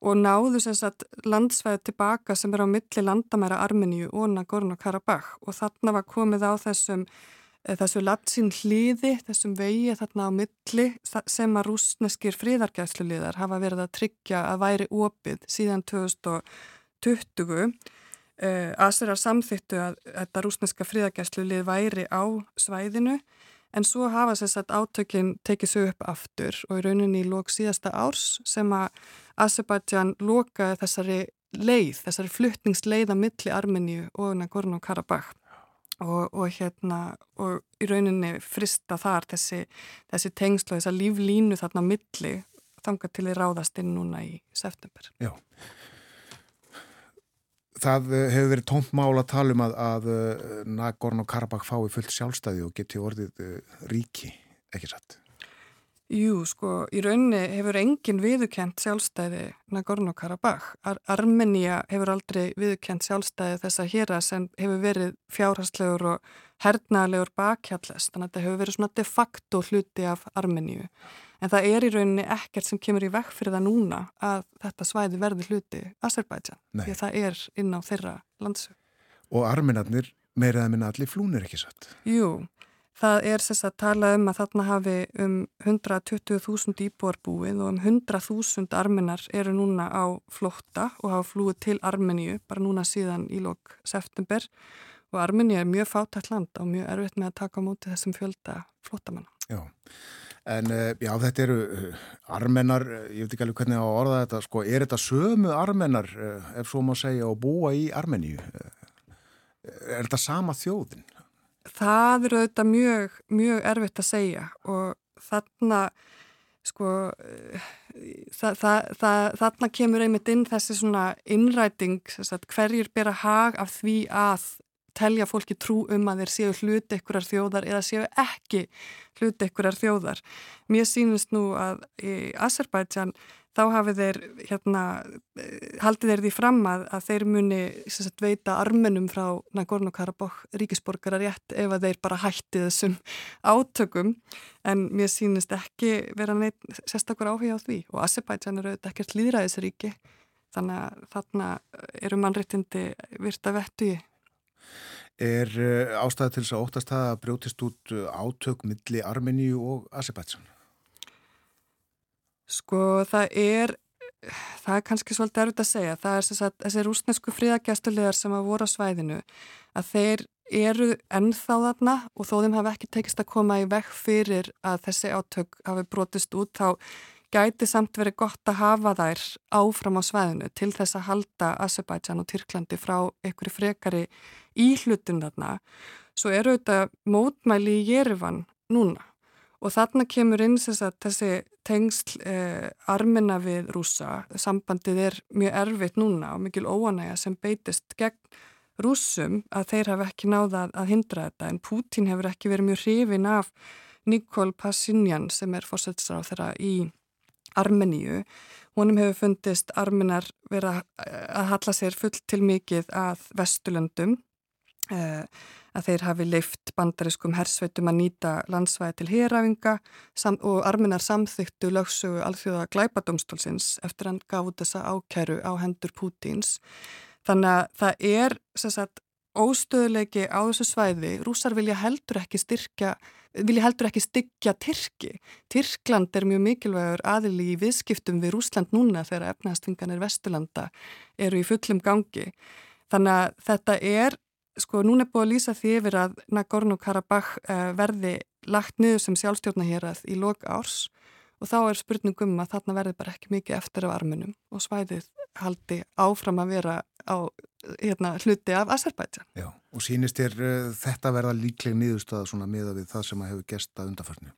og náðu sérstaklega landsvæði tilbaka sem er á milli landamæra Armeníu og Nagorn og Karabakh og þarna var komið á þessum Eh, þessu latsinn hlýði, þessum vegi þarna á milli sem að rúsneskir fríðargæsluliðar hafa verið að tryggja að væri opið síðan 2020. Uh, Asirar samþýttu að þetta rúsneska fríðargæslulið væri á svæðinu en svo hafa sér satt átökinn tekið svo upp aftur og í rauninni í lók síðasta árs sem að Azerbaijan lokaði þessari leið, þessari fluttningsleið að milli Armeníu og Nagorno-Karabakh og, og hérna og í rauninni frista þar þessi, þessi tengslu þessa líflínu þarna milli þanga til því ráðast inn núna í september. Já. Það eh, hefur verið tómt mál að tala um að, að eh, Nagorn og Karabakh fái fullt sjálfstæði og geti orðið eh, ríki, ekki satt? Jú, sko, í rauninni hefur engin viðukent sjálfstæði Nagorno-Karabakh. Ar Armenia hefur aldrei viðukent sjálfstæði þess að hér að sem hefur verið fjárhastlegur og hernaðlegur bakhjallest. Þannig að þetta hefur verið svona de facto hluti af Armeníu. En það er í rauninni ekkert sem kemur í vekk fyrir það núna að þetta svæði verði hluti Azerbaijan. Því það er inn á þeirra landsög. Og armenarnir meiraða minna allir flúnir ekki satt? Jú, Það er sess að tala um að þarna hafi um 120.000 íbúar búið og um 100.000 armenar eru núna á flótta og hafa flúið til Armeníu bara núna síðan í lok september og Armeníu er mjög fátætt land og mjög erfitt með að taka á móti þessum fjölda flóttamanna. Já, en eh, já þetta eru eh, armenar, eh, ég veit ekki alveg hvernig að orða þetta, sko, er þetta sömu armenar ef svo má segja og búa í Armeníu? Er þetta sama þjóðin? Það eru auðvitað mjög, mjög erfitt að segja og þarna sko það, það, það, þarna kemur einmitt inn þessi svona innræting hverjir bera hag af því að telja fólki trú um að þeir séu hluti ykkurar þjóðar eða séu ekki hluti ykkurar þjóðar. Mér sínist nú að í Azerbaijan þá hafið þeir hérna, haldið þeir því fram að, að þeir muni sagt, veita armenum frá Nagorno-Karabakh ríkisborgara rétt ef að þeir bara hætti þessum átökum en mér sínist ekki vera neitt sérstakur áhuga á því og Azerbaijan eru auðvitað ekkert líðræðisríki þannig að þarna eru mannréttindi virta vettu í Er uh, ástæði til þess að óttast það að brjótist út uh, átök milli Armeníu og Azerbaijan? Sko það er, það er kannski svolítið erfitt að segja. Það er þess að þessi rúsnesku fríðagjastulegar sem að voru á svæðinu að þeir eru ennþá þarna og þó þeim hafi ekki tekist að koma í vekk fyrir að þessi átök hafi brotist út þá gæti samt verið gott að hafa þær áfram á svæðinu til þess að halda Azerbaijan og Tyrklandi frá einhverju frekari íhlutun þarna. Svo eru þetta mótmæli í Jerivan núna og þarna kemur inn að, þessi tengsl eh, armina við rúsa. Sambandið er mjög erfitt núna og mikil óanæga sem beitist gegn rúsum að þeir hafa ekki náða að hindra þetta en Pútín hefur ekki verið mjög hrifin af Nikol Pashinyan sem er fórsættisar á þeirra í Armeníu. Honum hefur fundist arminar vera að halla sér full til mikið að vestulöndum eh, að þeir hafi leift bandariskum hersveitum að nýta landsvæði til hýrafinga og arminar samþyktu lögsögu alþjóða glæpadómstólsins eftir hann gaf út þessa ákæru á hendur Pútins. Þannig að það er sagt, óstöðuleiki á þessu svæði. Rúsar vilja heldur ekki styrkja, vilja heldur ekki styggja Tyrki. Tyrkland er mjög mikilvægur aðili í viðskiptum við Rúsland núna þegar efnahastvinganir Vesturlanda eru í fullum gangi. Þannig að þetta er sko núna er búið að lýsa því yfir að Nagorno-Karabakh uh, verði lagt niður sem sjálfstjórnahérað í lok árs og þá er spurningum að þarna verði bara ekki mikið eftir af armunum og svæðið haldi áfram að vera á hérna, hluti af Azerbaijan. Já, og sínist er uh, þetta verða líkleg nýðustada svona miða við það sem að hefur gesta undarfarnu?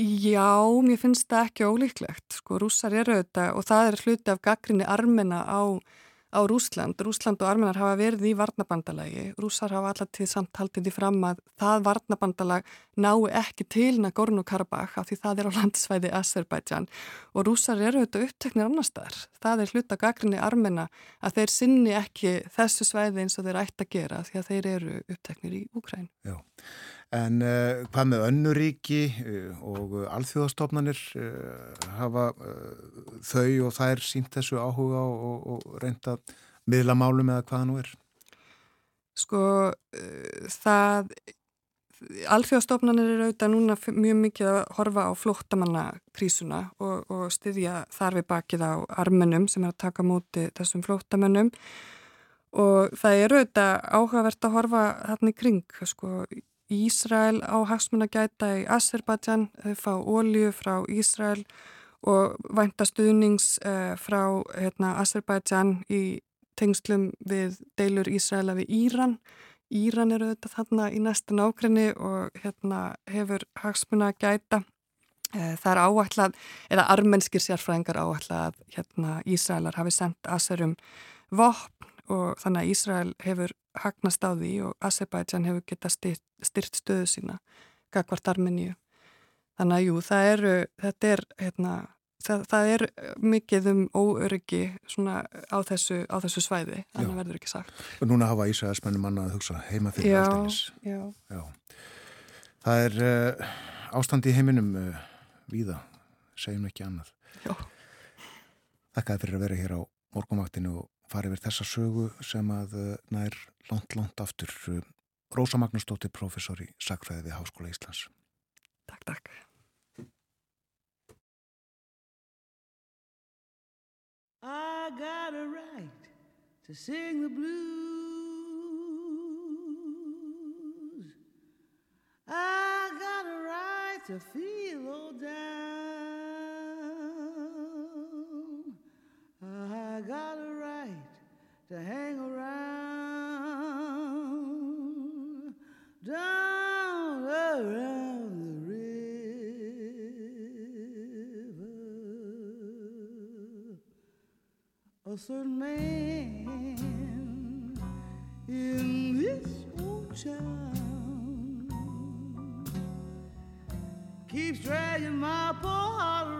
Já, mér finnst það ekki ólíklegt. Sko, rússar eru auðvitað og það er hluti af gaggrinni armena á á Rúsland. Rúsland og Armenar hafa verið í varnabandalagi. Rússar hafa alltaf til samt haldið í fram að það varnabandalag nái ekki til Nagorno-Karabakh af því það er á landsvæði Azerbaijan og rússar eru auðvitað uppteknir annar staðar. Það er hluta gagrinni Armena að þeir sinni ekki þessu svæði eins og þeir ætti að gera því að þeir eru uppteknir í Úkræn. Já. En uh, hvað með önnuríki uh, eh, og uh, alþjóðastofnanir hafa þau og þær sínt þessu áhuga og, og reynda miðla málum eða hvaða nú er? Sko það alþjóðastofnanir eru auðvitað núna mjög mikið að horfa á flóttamannakrísuna og, og styðja þar við bakið á armenum sem er að taka móti þessum flóttamannum og það eru auðvitað áhugavert að horfa þarna í kring sko Ísrael á hagsmun að gæta í Azerbaijan, þau fá ólíu frá Ísrael og vænta stuðnings uh, frá hérna, Azerbaijan í tengslum við deilur Ísraela við Íran. Íran eru þetta þarna í næsta nákrenni og hérna, hefur hagsmun að gæta. Uh, það er áætlað, eða armenskir sérfræðingar áætlað að hérna, Ísraelar hafi sendt Azerum vopn og þannig að Ísrael hefur hagnast á því og Azerbaijan hefur getað styrt, styrt stöðu sína gagvart Armeníu. Þannig að jú, það eru, þetta er, hérna, það, það er mikið um óöryggi á þessu, á þessu svæði, þannig að verður ekki sagt. Og núna hafa Ísraelsmennum manna að hugsa heima fyrir alltaf. Já, já. Það er uh, ástandi í heiminum uh, víða, segjum ekki annað. Já. Þakkaði fyrir að vera hér á morgumaktinu og farið verið þessa sögu sem að eh, nær langt, langt aftur. Rósa Magnúsdóttir, professor í Sakfræði við Háskóla Íslands. Takk, takk. I got a right to sing the blues I got a right to feel all down I got a right to hang around down around the river. A certain man in this old town keeps dragging my poor heart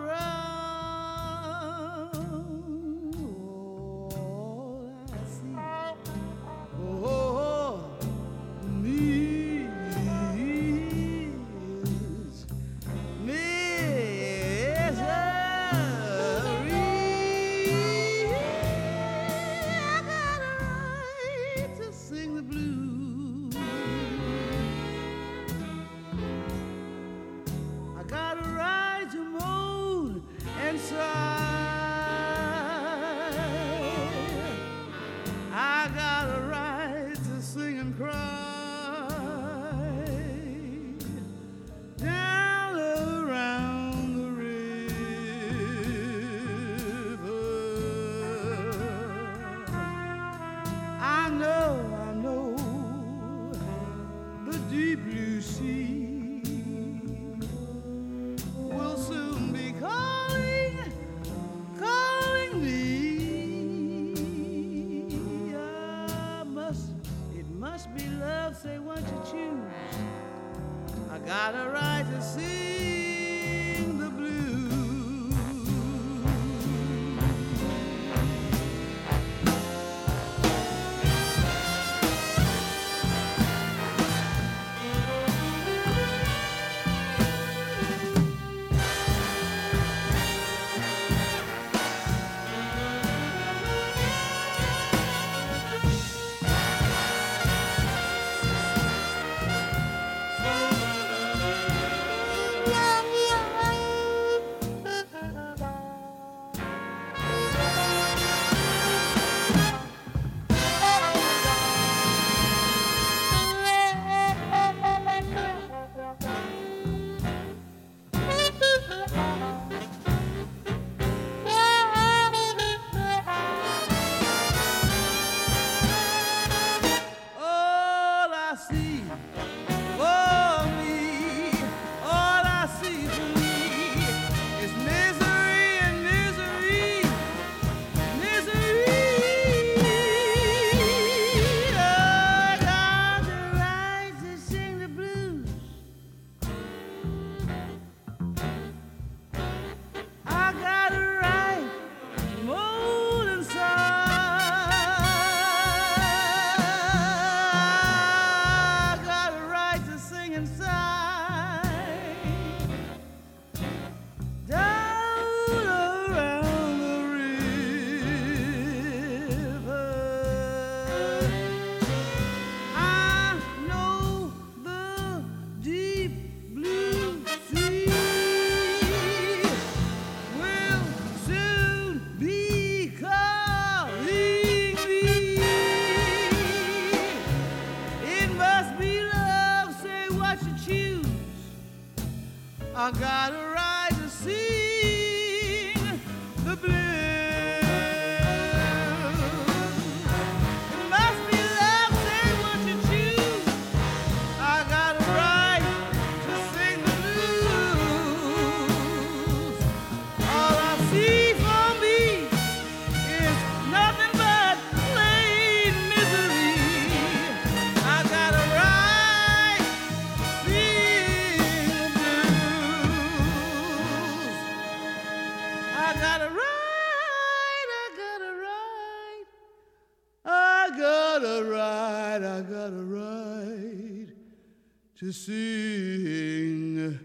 sing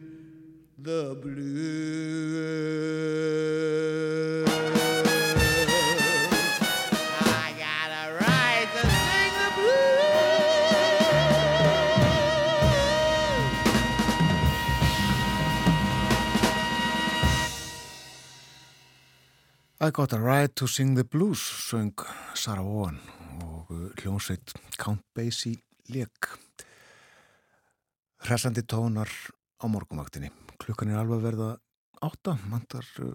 the blues. I got a right to sing the blues. I got a right to sing the blues söng Sarah Vaughan og hljómsveit Count Basie leik Hressandi tónar á morgumvaktinni. Klukkan er alveg verða átta, mandar uh,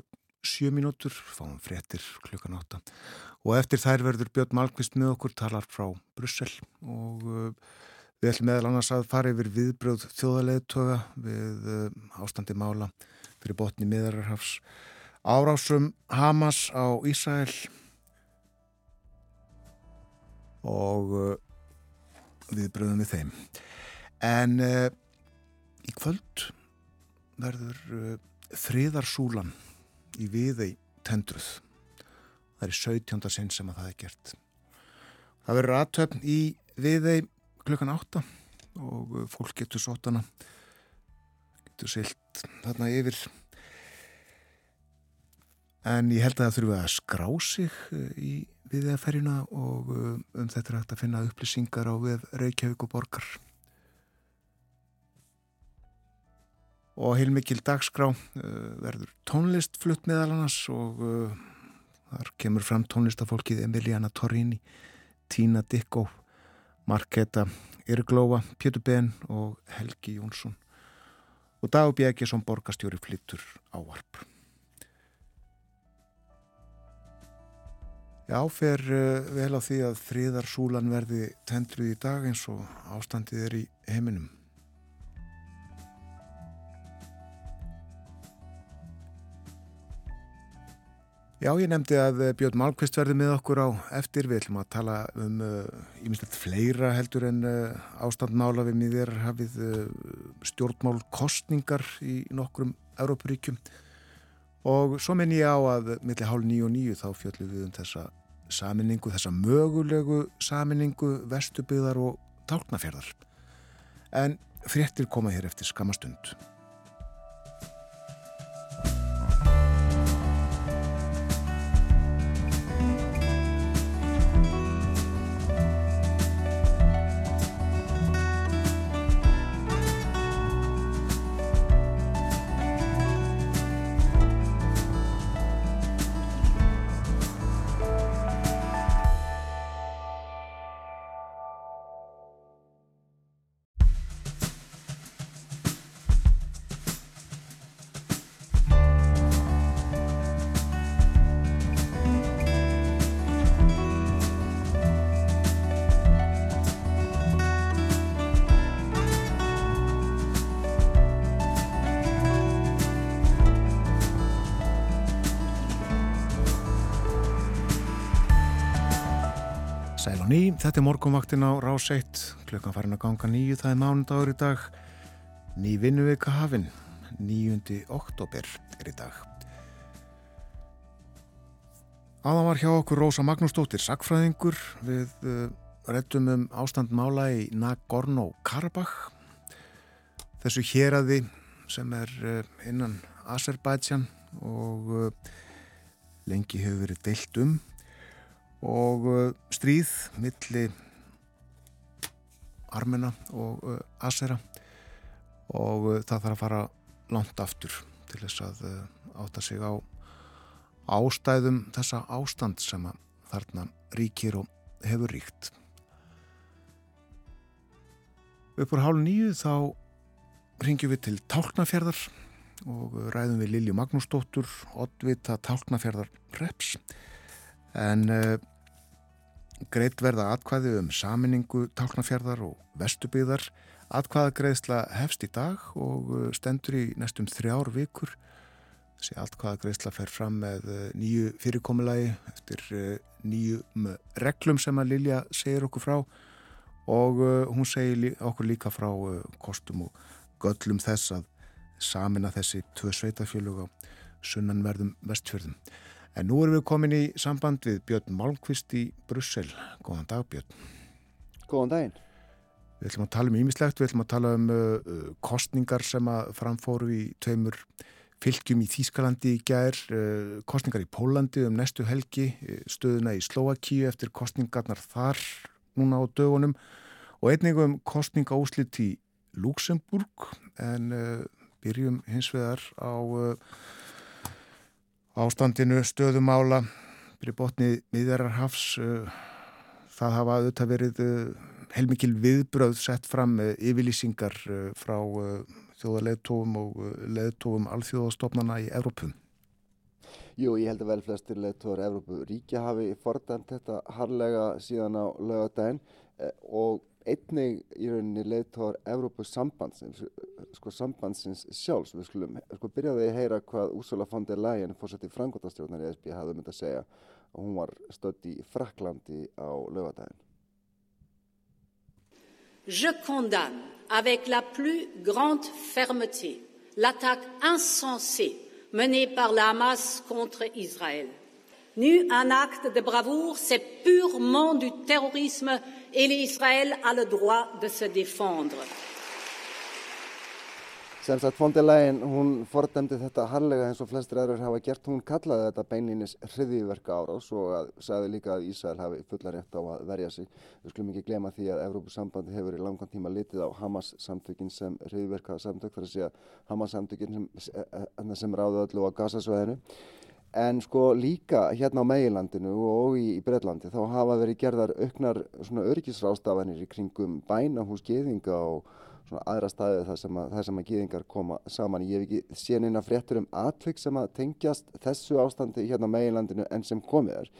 sjö mínútur, fáum fréttir klukkan átta. Og eftir þær verður Björn Malmqvist með okkur, talar frá Brussel og uh, við ætlum meðal annars að fara yfir viðbröð þjóðaleðtöga við uh, ástandi mála fyrir botni miðararhafs árásum Hamas á Ísæl og viðbröðum við þeim. En uh, í kvöld verður uh, friðarsúlan í viðei tendruð. Það er í 17. sinn sem að það er gert. Það verður aðtöfn í viðei klukkan 8 og uh, fólk getur sótana, getur silt þarna yfir. En ég held að það þurfa að skrá sig í viðeiferjuna og um þetta er hægt að finna upplýsingar á við Reykjavík og Borgar. Og heilmikil dagskrá uh, verður tónlist flutt meðal annars og uh, þar kemur fram tónlistafólkið Emiliana Torrini, Tina Dicko, Marketa Irglóa, Pétur Ben og Helgi Jónsson og Dag Bjegjesson borgastjóri flyttur ávarp. Já, fer uh, vel á því að fríðarsúlan verði tendruð í dag eins og ástandið er í heiminum. Já, ég nefndi að eh, Björn Malmqvist verði með okkur á eftir. Við ætlum að tala um íminnslegt uh, fleira heldur en uh, ástandmála við miðir hafið uh, stjórnmál kostningar í nokkrum Európaríkjum og svo menn ég á að millir hálf nýju og nýju þá fjöldum við um þessa saminningu, þessa mögulegu saminningu vestubyðar og tálknafjörðar. En fréttir koma hér eftir skamastund. Þetta er morgunvaktin á rás 1, klukkan farin að ganga nýju, það er mánudagur í dag, ný vinnuvika hafinn, 9. oktober er í dag. Aðan var hjá okkur Rósa Magnúsdóttir, sakfræðingur, við uh, rettum um ástand mála í Nagorno-Karabakh, þessu héræði sem er uh, innan Azerbaijan og uh, lengi hefur verið deilt um og uh, stríð milli armena og uh, asera og uh, það þarf að fara langt aftur til þess að átta sig á ástæðum þessa ástand sem að þarna ríkir og hefur ríkt. Uppur hálf nýju þá ringjum við til Tálknafjörðar og ræðum við Lilju Magnúsdóttur, Oddvita Tálknafjörðar Reps. En uh, greitt verða atkvæði um saminningu Tálknafjörðar og Vestubyðar. Atkvæðagreðsla hefst í dag og uh, stendur í næstum þrjár vikur. Þessi atkvæðagreðsla fer fram með uh, nýju fyrirkomulagi eftir uh, nýjum reglum sem að Lilja segir okkur frá og hún segir okkur líka frá kostum og göllum þess að samina þessi tvö sveitafjölug á sunnanverðum vestfjörðum. En nú erum við komin í samband við Björn Malmqvist í Brussel. Góðan dag Björn. Góðan daginn. Við ætlum að tala um ímislegt, við ætlum að tala um uh, uh, kostningar sem að framfóru í tveimur fylgjum í Þýskalandi í gær, uh, kostningar í Pólandi um næstu helgi, uh, stöðuna í Slovakíu eftir kostningarnar þar núna á dögunum og einnig um kostningaúslit í Luxemburg en uh, byrjum hins vegar á uh, ástandinu stöðumála byrju botni miðjararhafs uh, það hafa auðvitað verið uh, heilmikil viðbröð sett fram yfirlýsingar uh, frá þjóðarleðtófum og leðtófum alþjóðastofnana í Evrópum Jú, ég held að vel flestir leittóður Evrópu ríkja hafi fordæmt þetta harlega síðan á lögadaginn eh, og einnig í rauninni leittóður Evrópu sambandsins, sko sambandsins sjálfs. Við skulum sko byrjaði að heyra hvað Úrsula von der Leyen, fórsett í frangotastjórnar í SB, hafði myndið að segja og hún var stödd í Fraklandi á lögadaginn. Je condamne avec la plus grande fermeté l'attaque insensée menée par la Hamas contre Israël. Nu un acte de bravoure, c'est purement du terrorisme et l'Israël a le droit de se défendre. Sem sagt, von der Leyen, hún fordæmdi þetta harlega eins og flestir aðrar hafa gert. Hún kallaði þetta beininnis hriðiverka árás og að, sagði líka að Ísrael hafi fulla rétt á að verja sig. Við skulum ekki glema því að Evrópusambandi hefur í langan tíma litið á Hamas-samtökin sem hriðiverka samtök, þar að segja Hamas-samtökin sem, sem, sem ráðu öllu á gasasvæðinu. En sko líka hérna á Meilandinu og í, í Breitlandi þá hafa verið gerðar auknar svona örgisrástafanir í kringum bænahús geðinga og svona aðra staði þar sem að, að gýðingar koma saman. Ég hef ekki séð neina fréttur um atvik sem að tengjast þessu ástandi hérna á meginlandinu enn sem komið er.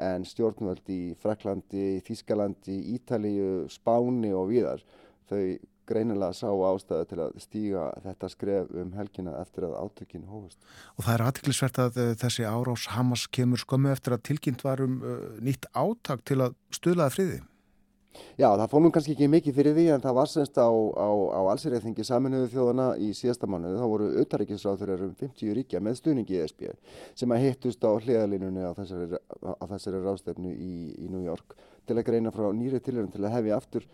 En stjórnvöld í Fraklandi, Þískalandi, Ítalíu, Spáni og víðar, þau greinilega sá ástæðu til að stíga þetta skref um helgina eftir að átökinn hófust. Og það er aðtiklisvert að uh, þessi árás Hamas kemur skömmu eftir að tilkynnt var um uh, nýtt átak til að stuðlaða friði. Já, það fór nú kannski ekki mikið fyrir því en það var semst á, á, á allsýrðingi saminuðu þjóðana í síðasta mánuðu. Þá voru auðtaríkisráþurir um 50 ríkja með stuðningi í ESB sem að hittust á hliðalínunni á þessari, á þessari rástefnu í, í New York til að greina frá nýri tilhörun til að hefja aftur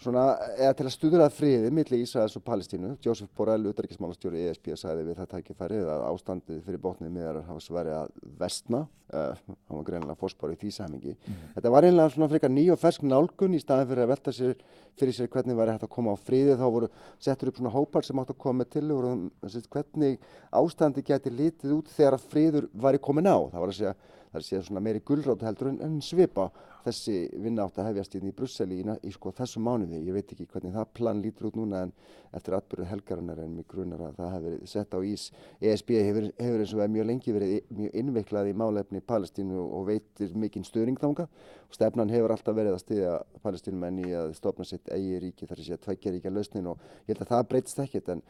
svona, eða til að stuðra friði millir Ísraels og Palestínu. Joseph Borrell, utarikismálastjóri ESB, sagði við það tækifærið að ástandið fyrir botnið miðar hafa sverið að vestna. Uh, hann var greinilega fórspár í því samingi. Mm -hmm. Þetta var einlega svona frekar ný og fersk nálgun í staðin fyrir að velta sér fyrir sér hvernig væri hægt að koma á friði. Þá voru settur upp svona hópar sem átt að koma til og um, hvernig ástandi geti litið út þegar að friður væri komin á. Það var að segja, það er að segja svona meiri gullrátt heldur en, en svipa þessi vinna átt að hefjast inn í Brussel í, í sko, þessum mánuði. Ég veit ekki hvernig það plan lítur út núna en eftir atbyrðu helgarinnar en mig grunar að það hefur sett á ís. ESB hefur, hefur eins og mjög lengi verið mjög innveiklað í málefni Palestínu og veitir mikinn störing þánga og stefnan hefur alltaf verið að stiðja Palestínumenn í að stopna sitt eigi ríki þar sé að tveggja ríkja lausnin og ég held að það breytist ekkert en,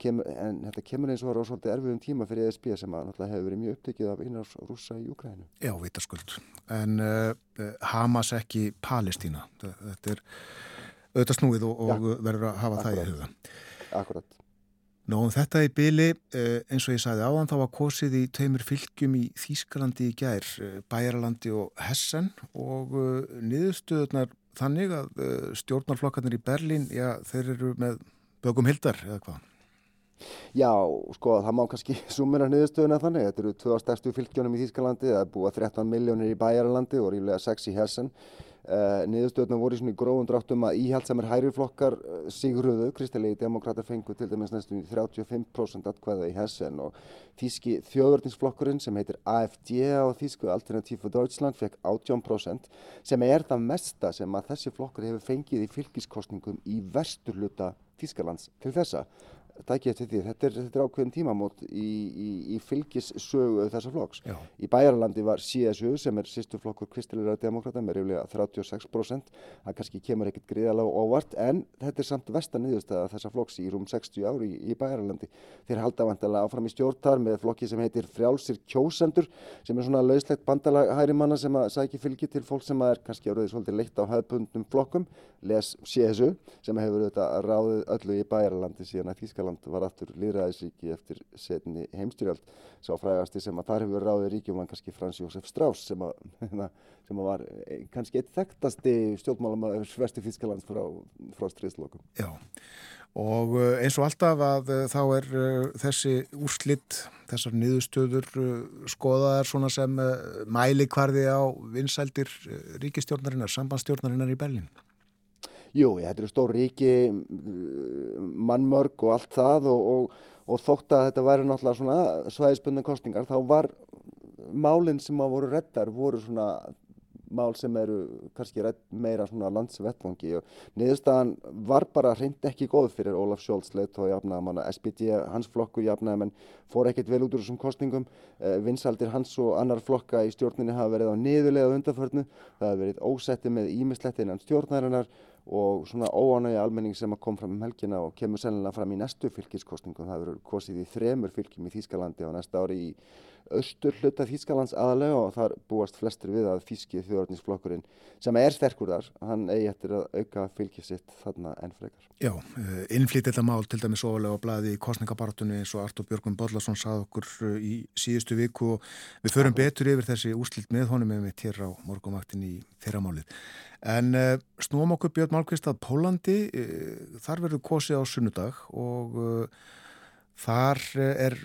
kemur, en þetta kemur eins og var á svolítið erfiðum tíma fyrir ESB sem að náttúrulega hefur verið mjög upptekið af Hamas ekki Palestína. Þetta er auðvitað snúið og, og ja. verður að hafa Akkurat. það í huga. Akkurat. Nó, um þetta í byli, eins og ég sagði áðan, þá var kosið í tveimur fylgjum í Þýskalandi í gær, Bæjaralandi og Hessen og niðurstöðunar þannig að stjórnarflokkarnir í Berlín, já, þeir eru með bögum hildar eða hvað? Já, sko, það má kannski sumina niðurstöðuna þannig. Þetta eru tvö stærstu fylgjónum í Þýskalandi, það er búið 13 miljónir í Bæjaralandi og ríflega 6 í Hessen. Uh, niðurstöðuna voru í svona gróðum dráttum að íhaldsamir hæriflokkar uh, sigruðu, kristilegi demokrater fengu til dæmis næstum 35% atkvæða í Hessen og þíski þjóðverdinsflokkurinn sem heitir AFD á þísku Alternativ for Deutschland fekk 18% sem er það mesta sem að þessi flokkur hefur fengið í fylgiskostningum í vesturluta Þískalands til þessa tækja eftir því. Þetta er, þetta er ákveðin tímamót í, í, í fylgissögu þessa flokks. Já. Í Bæjarlandi var CSU sem er sýstu flokkur kristilegra demokrata með reyflega 36%. Það kannski kemur ekkert gríðalega óvart en þetta er samt vestan niðurstaða þessa flokks í rúm 60 ári í, í Bæjarlandi. Þeir halda vantilega áfram í stjórntar með flokki sem heitir Frjálsir kjósendur sem er svona lauslegt bandalag hæri manna sem að sækja fylgi til fólk sem er kannski áraðið svolítið leitt á höfbundum flokkum les CSU sem hefur auðvitað ráðið öllu í Bæjarlandi síðan að Þýskaland var aftur líðræðisríki eftir setni heimstyrjald sá frægasti sem að þar hefur ráðið ríkjum var kannski Frans Jósef Strauss sem að, sem að var kannski eitt þekktasti stjórnmálum svesti Þýskalands frá, frá stríðslokum. Já og eins og alltaf að þá er þessi úrslitt, þessar niðurstöður skoðaðar svona sem mæli hvarði á vinsældir ríkistjórnarinnar, sambandstjórnarinnar í Berlín. Jú, þetta eru stór ríki, mannmörg og allt það og, og, og þótt að þetta væri náttúrulega svona svæðisbundin kostningar, þá var málinn sem að voru reddar voru svona mál sem eru kannski redd meira svona landsvettvangi og niðurstaðan var bara hreint ekki góð fyrir Ólaf Scholz leitt og jafnaðamanna SPD, hans flokkur jafnaðamenn fór ekkert vel út úr þessum kostningum eh, vinsaldir hans og annar flokka í stjórninni hafa verið á niðurlega undanförnu. Það hafa verið ósetti með ímisletti innan stjórnarinnar og svona óánægi almenning sem kom fram um helgina og kemur sennilega fram í næstu fylgiskostningum. Það verður kosið í þremur fylgjum í Þýskalandi á næsta ári í austur hluta Þýskalands aðalega og þar búast flestir við að Þýski þjóðarninsflokkurinn sem er sterkur þar, hann eigi eftir að auka fylgið sitt þarna enn frekar. Já, innflýtt þetta mál til dæmis ofalega á bladi í kostningabaratunni eins og Artur Björgum Bodlason sað okkur í síðustu viku og við förum betur yfir þessi úrslitt með honum með mitt hér á morgumvaktin í fyrramálið. En uh, snúum okkur Björn Málkvist að Pólandi, þar verður kosið á sunnudag og þar er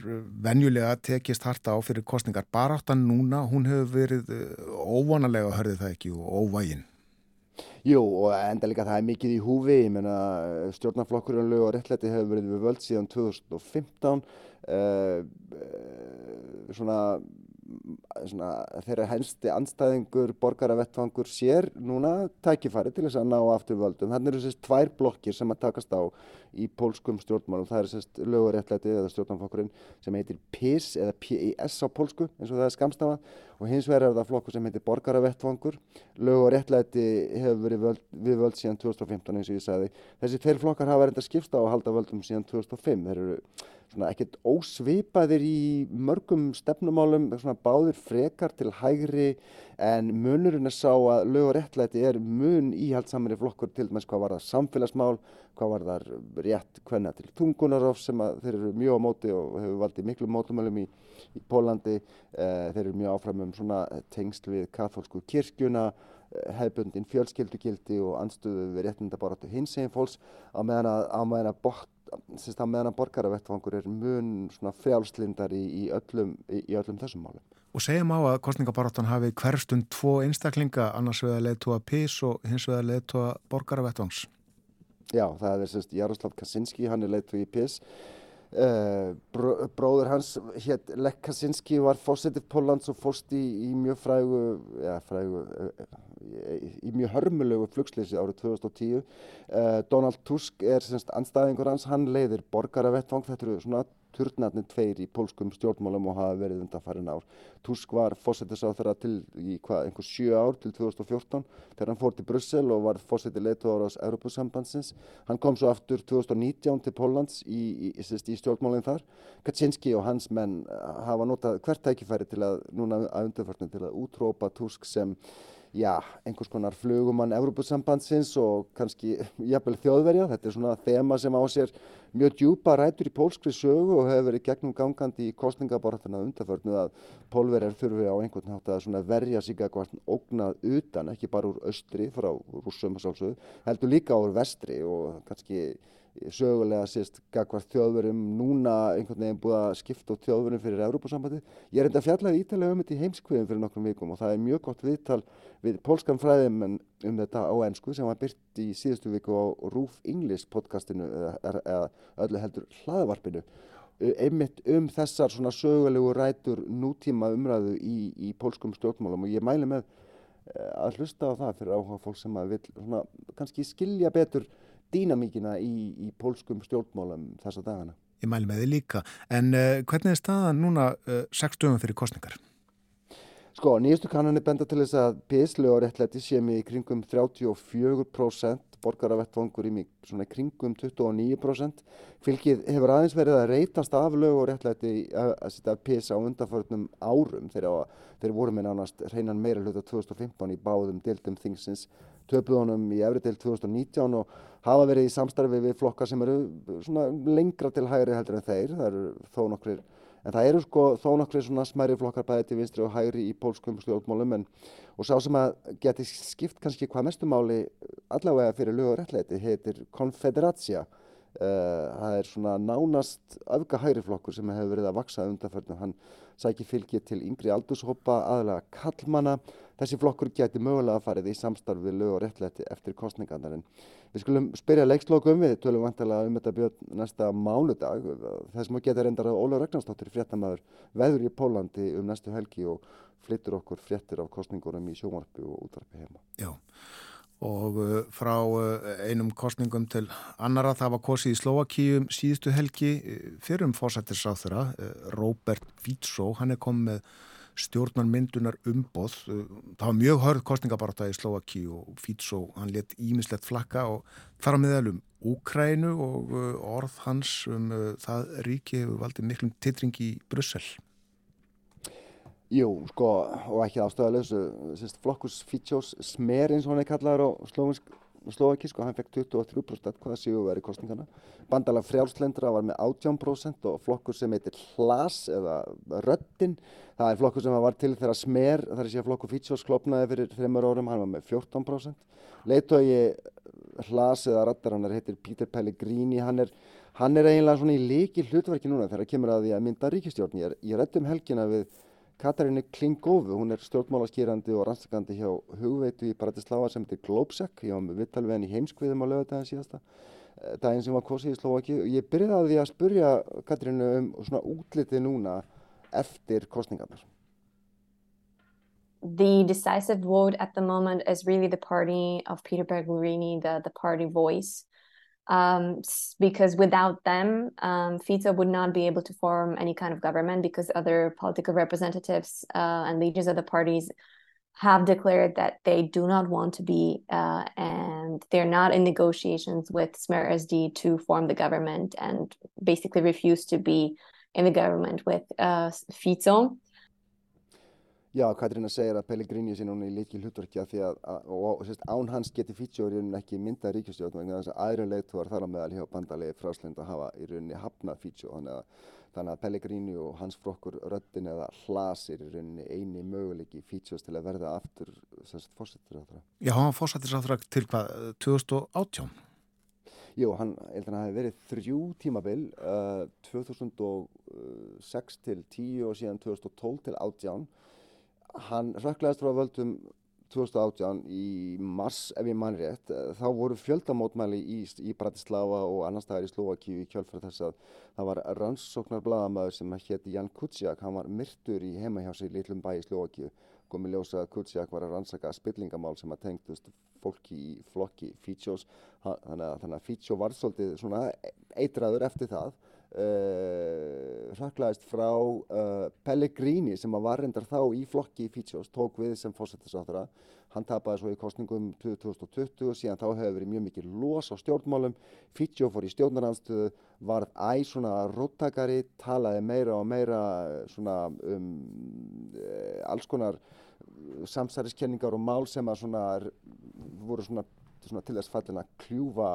venjulega tekist harta á fyrir kostningar. Bara áttan núna, hún hefur verið óvanalega, hörði það ekki, og óvægin. Jú og enda líka það er mikið í húfi, ég menna stjórnarflokkurinn lög og réttlæti hefur verið við völd síðan 2015, svona Svona, þeirra hensti anstæðingur borgaravettfangur sér núna tækifæri til þess að ná aftur völdum. Þannig eru sérst tvær blokkir sem að takast á í pólskum stjórnmálum. Það er sérst löguréttlæti eða stjórnmálflokkurinn sem heitir PIS eða PIS á pólsku eins og það er skamstafa og hins vegar er það flokkur sem heitir borgaravettfangur. Löguréttlæti hefur verið völd, við völd síðan 2015 eins og ég sagði. Þessi tveir flokkar hafa verið að skipta á að halda völdum síðan 2005. Þeir eru svona ekkert ósvipaðir í mörgum stefnumálum, svona báðir frekar til hægri en munurinn er sá að lög og réttlæti er mun íhaldsamri flokkur til dæmis hvað var það samfélagsmál, hvað var það rétt hvenna til tungunarof sem þeir eru mjög á móti og hefur valdið miklu mótumælum í, í Pólandi, eh, þeir eru mjög áfram um svona tengsl við katholsku kirkjuna, hefbundin fjölskyldugildi og anstuðu við réttindabaratu hins eginn fólks á meðan að, á meðan að bort að meðan að borgaravettfangur er mun frjálslindar í, í, öllum, í, í öllum þessum málum. Og segjum á að kostningabaráttan hafi hverstund tvo einstaklinga, annars vegar leðtóa PIS og hins vegar leðtóa borgaravettfangs. Já, það er sérst Jaroslav Kaczynski, hann er leðtói í PIS. Uh, bró, bróður hans hétt Lech Kaczynski var fósitið Pólans og fórst í, í mjög frægu, ja, frægu í, í mjög hörmulegu flugsleysi árið 2010 uh, Donald Tusk er semst anstæðingur hans, hann leiðir borgaravettfang, þetta eru svona turnarnir tveir í pólskum stjórnmálum og hafa verið undan farin ár. Tusk var fósettisáþara til í hvað, einhver sjö ár til 2014 þegar hann fór til Brussel og var fósetti leitóðar ás Europasambandsins. Hann kom svo aftur 2019 til Póllands í, í, í, í stjórnmálinn þar. Kaczynski og hans menn hafa notað hvert tækifæri til að núna að undanfartin til að útrópa Tusk sem já, einhvers konar flugumann Európusambandsins og kannski jafnvel þjóðverja. Þetta er svona þema sem á sér mjög djúpa rætur í pólskri sögu og hefur verið gegnum gangandi í kostningaborðina undanförnu að pólverjar þurfi á einhvern nátt að verja sig eitthvað ógnað utan, ekki bara úr austri frá rússum og sálsögðu, heldur líka úr vestri og kannski sögulega sést gagvart þjóðverum núna einhvern veginn búið að skipta út þjóðverum fyrir Európa-sambandi. Ég er enda fjallaði ítalega um þetta í heimskviðum fyrir nokkrum vikum og það er mjög gott viðtal við pólskan fræðum um þetta á ennsku sem var byrt í síðustu viku á Roof English podcastinu eða öllu heldur hlaðvarpinu einmitt um þessar svona sögulegu rætur nútíma umræðu í, í pólskum stjórnmálum og ég mæli með eh, að hlusta á það fyrir áhuga fólk sem að vil svona, kannski skilja betur dýnamíkina í, í pólskum stjórnmálum þessa dagana. Ég mæli með þið líka, en uh, hvernig er staðan núna uh, eh, 6 dögum fyrir kostningar? Sko, nýjastu kannanir benda til þess að PSL og réttlæti séum í kringum 34% borgaravettvangur í svona kringum 29%. Fylgið hefur aðeins verið að reytast af lög og réttlæti að, að setja PS á undanförnum árum þegar þeir voru með nánast hreinan meira hluta 2015 í báðum dildum þingsins töpuðunum í efri del 2019 og hafa verið í samstarfi við flokkar sem eru lengra til hægri heldur en þeir. Það eru þó nokkrir En það eru sko þó nokkri svona smæri flokkar bæði til vinstri og hægri í pólskum stjórnmálum en og sá sem að geti skipt kannski hvað mestumáli allavega fyrir lög og réttleiti heitir Konfederatia. Uh, það er svona nánast öfga hægri flokkur sem hefur verið að vaksa undanförnum. Hann sækir fylgi til yngri aldurshópa, aðalega kallmana. Þessi flokkur geti mögulega að farið í samstarf við lög og réttleiti eftir kostningarnarinn. Við skulum spyrja leikslokum við, tölum vantilega um þetta björn næsta mánudag. Þessum að geta reyndar að Óla Ragnarstóttir fréttamaður veður í Pólandi um næstu helgi og flyttur okkur fréttir af kostningurum í sjómarfi og útvarfi heima. Já, og uh, frá uh, einum kostningum til annara það var kosið í Slovakíum síðustu helgi uh, fyrir um fósættisráþura, Robert Fico, hann er komið stjórnarmyndunar umboð. Það var mjög hörð kostningabarta í Slovaki og Fítsó, hann let ímislegt flakka og þar á miðalum Úkrænu og orð hans um það ríki hefur valdið miklum titringi í Brussel. Jú, sko, og ekki ástöðalösu, flokkus Fítsós smer eins og hann er kallaður á Slovaki, sko, hann fekk 23% hvaða séu verið kostningana. Bandalag frjálslendra var með 18% og flokkur sem heitir Hlas eða Röttin, það er flokkur sem var til þegar Smer, þar er síðan flokkur Fítsjós klopnaði fyrir þreymur árum, hann var með 14%. Leitói Hlas eða Röttarannar heitir Pítur Pellegrini, hann er, hann er eiginlega svona í líki hlutverki núna þegar það kemur að því að mynda ríkistjórn. Ég, ég rættum helgina við Katarínu Klingófu, hún er stjórnmálaskýrandi og rannsakandi hjá hugveitu í Bratislava sem heitir Globsec, ég var með vittal við henni heimskviðum á lögadagin síðasta eh, daginn sem var kosið í Slovaki og ég byrjaði að því að spurja Katarínu um svona útliti núna eftir kostningarnar. The decisive vote at the moment is really the party of Peter Berglurini, the, the party voice. Um, because without them, um, Fico would not be able to form any kind of government because other political representatives uh, and leaders of the parties have declared that they do not want to be uh, and they're not in negotiations with Smer SD to form the government and basically refuse to be in the government with uh. Já, Katrína segir að Pellegrini sé núna í líki hlutverkja því að, að og, sérst, án hans geti Fítsjóri ekki myndað ríkistjórn vegna þess að aðra leiðtúar þar á meðal hjá bandalegi fráslind að hafa í rauninni hafnað Fítsjó þannig þannig að Pellegrini og hans frokkur röttin eða hlasir í rauninni eini möguleiki Fítsjós til að verða aftur fórsettisáþra. Já, hann var fórsettisáþra til hvað, 2018? Jú, hann, ég held að hann hafi verið þrjú tímabil uh, 2006 til 10 og síðan 2012 til 18 hann rökklegaðist frá völdum 2018 í mars ef ég mann rétt, þá voru fjöldamótmæli í, í Bratislava og annar staðar í Slovakíu í kjölfrið þess að það var rannsóknar bladamæður sem hétti Jan Kuciak, hann var myrtur í heima hjá sig í litlum bæ í Slovakíu komið ljósa að Kuciak var að rannsaka spillingamál sem að tengdust fólki í flokki Fítsjós. Þannig að Fítsjó var svolítið eitraður eftir það Uh, ræklaðist frá uh, Pellegrini sem var reyndar þá í flokki í Fítsjós, tók við sem fósættisáþara hann tapaði svo í kostningum 2020 og síðan þá hefur verið mjög mikið los á stjórnmálum. Fítsjó fór í stjórnaranstöðu varð æg svona róttakari talaði meira og meira svona um uh, alls konar samsæriskenningar og mál sem að svona voru svona, svona til þess fallin að kljúfa,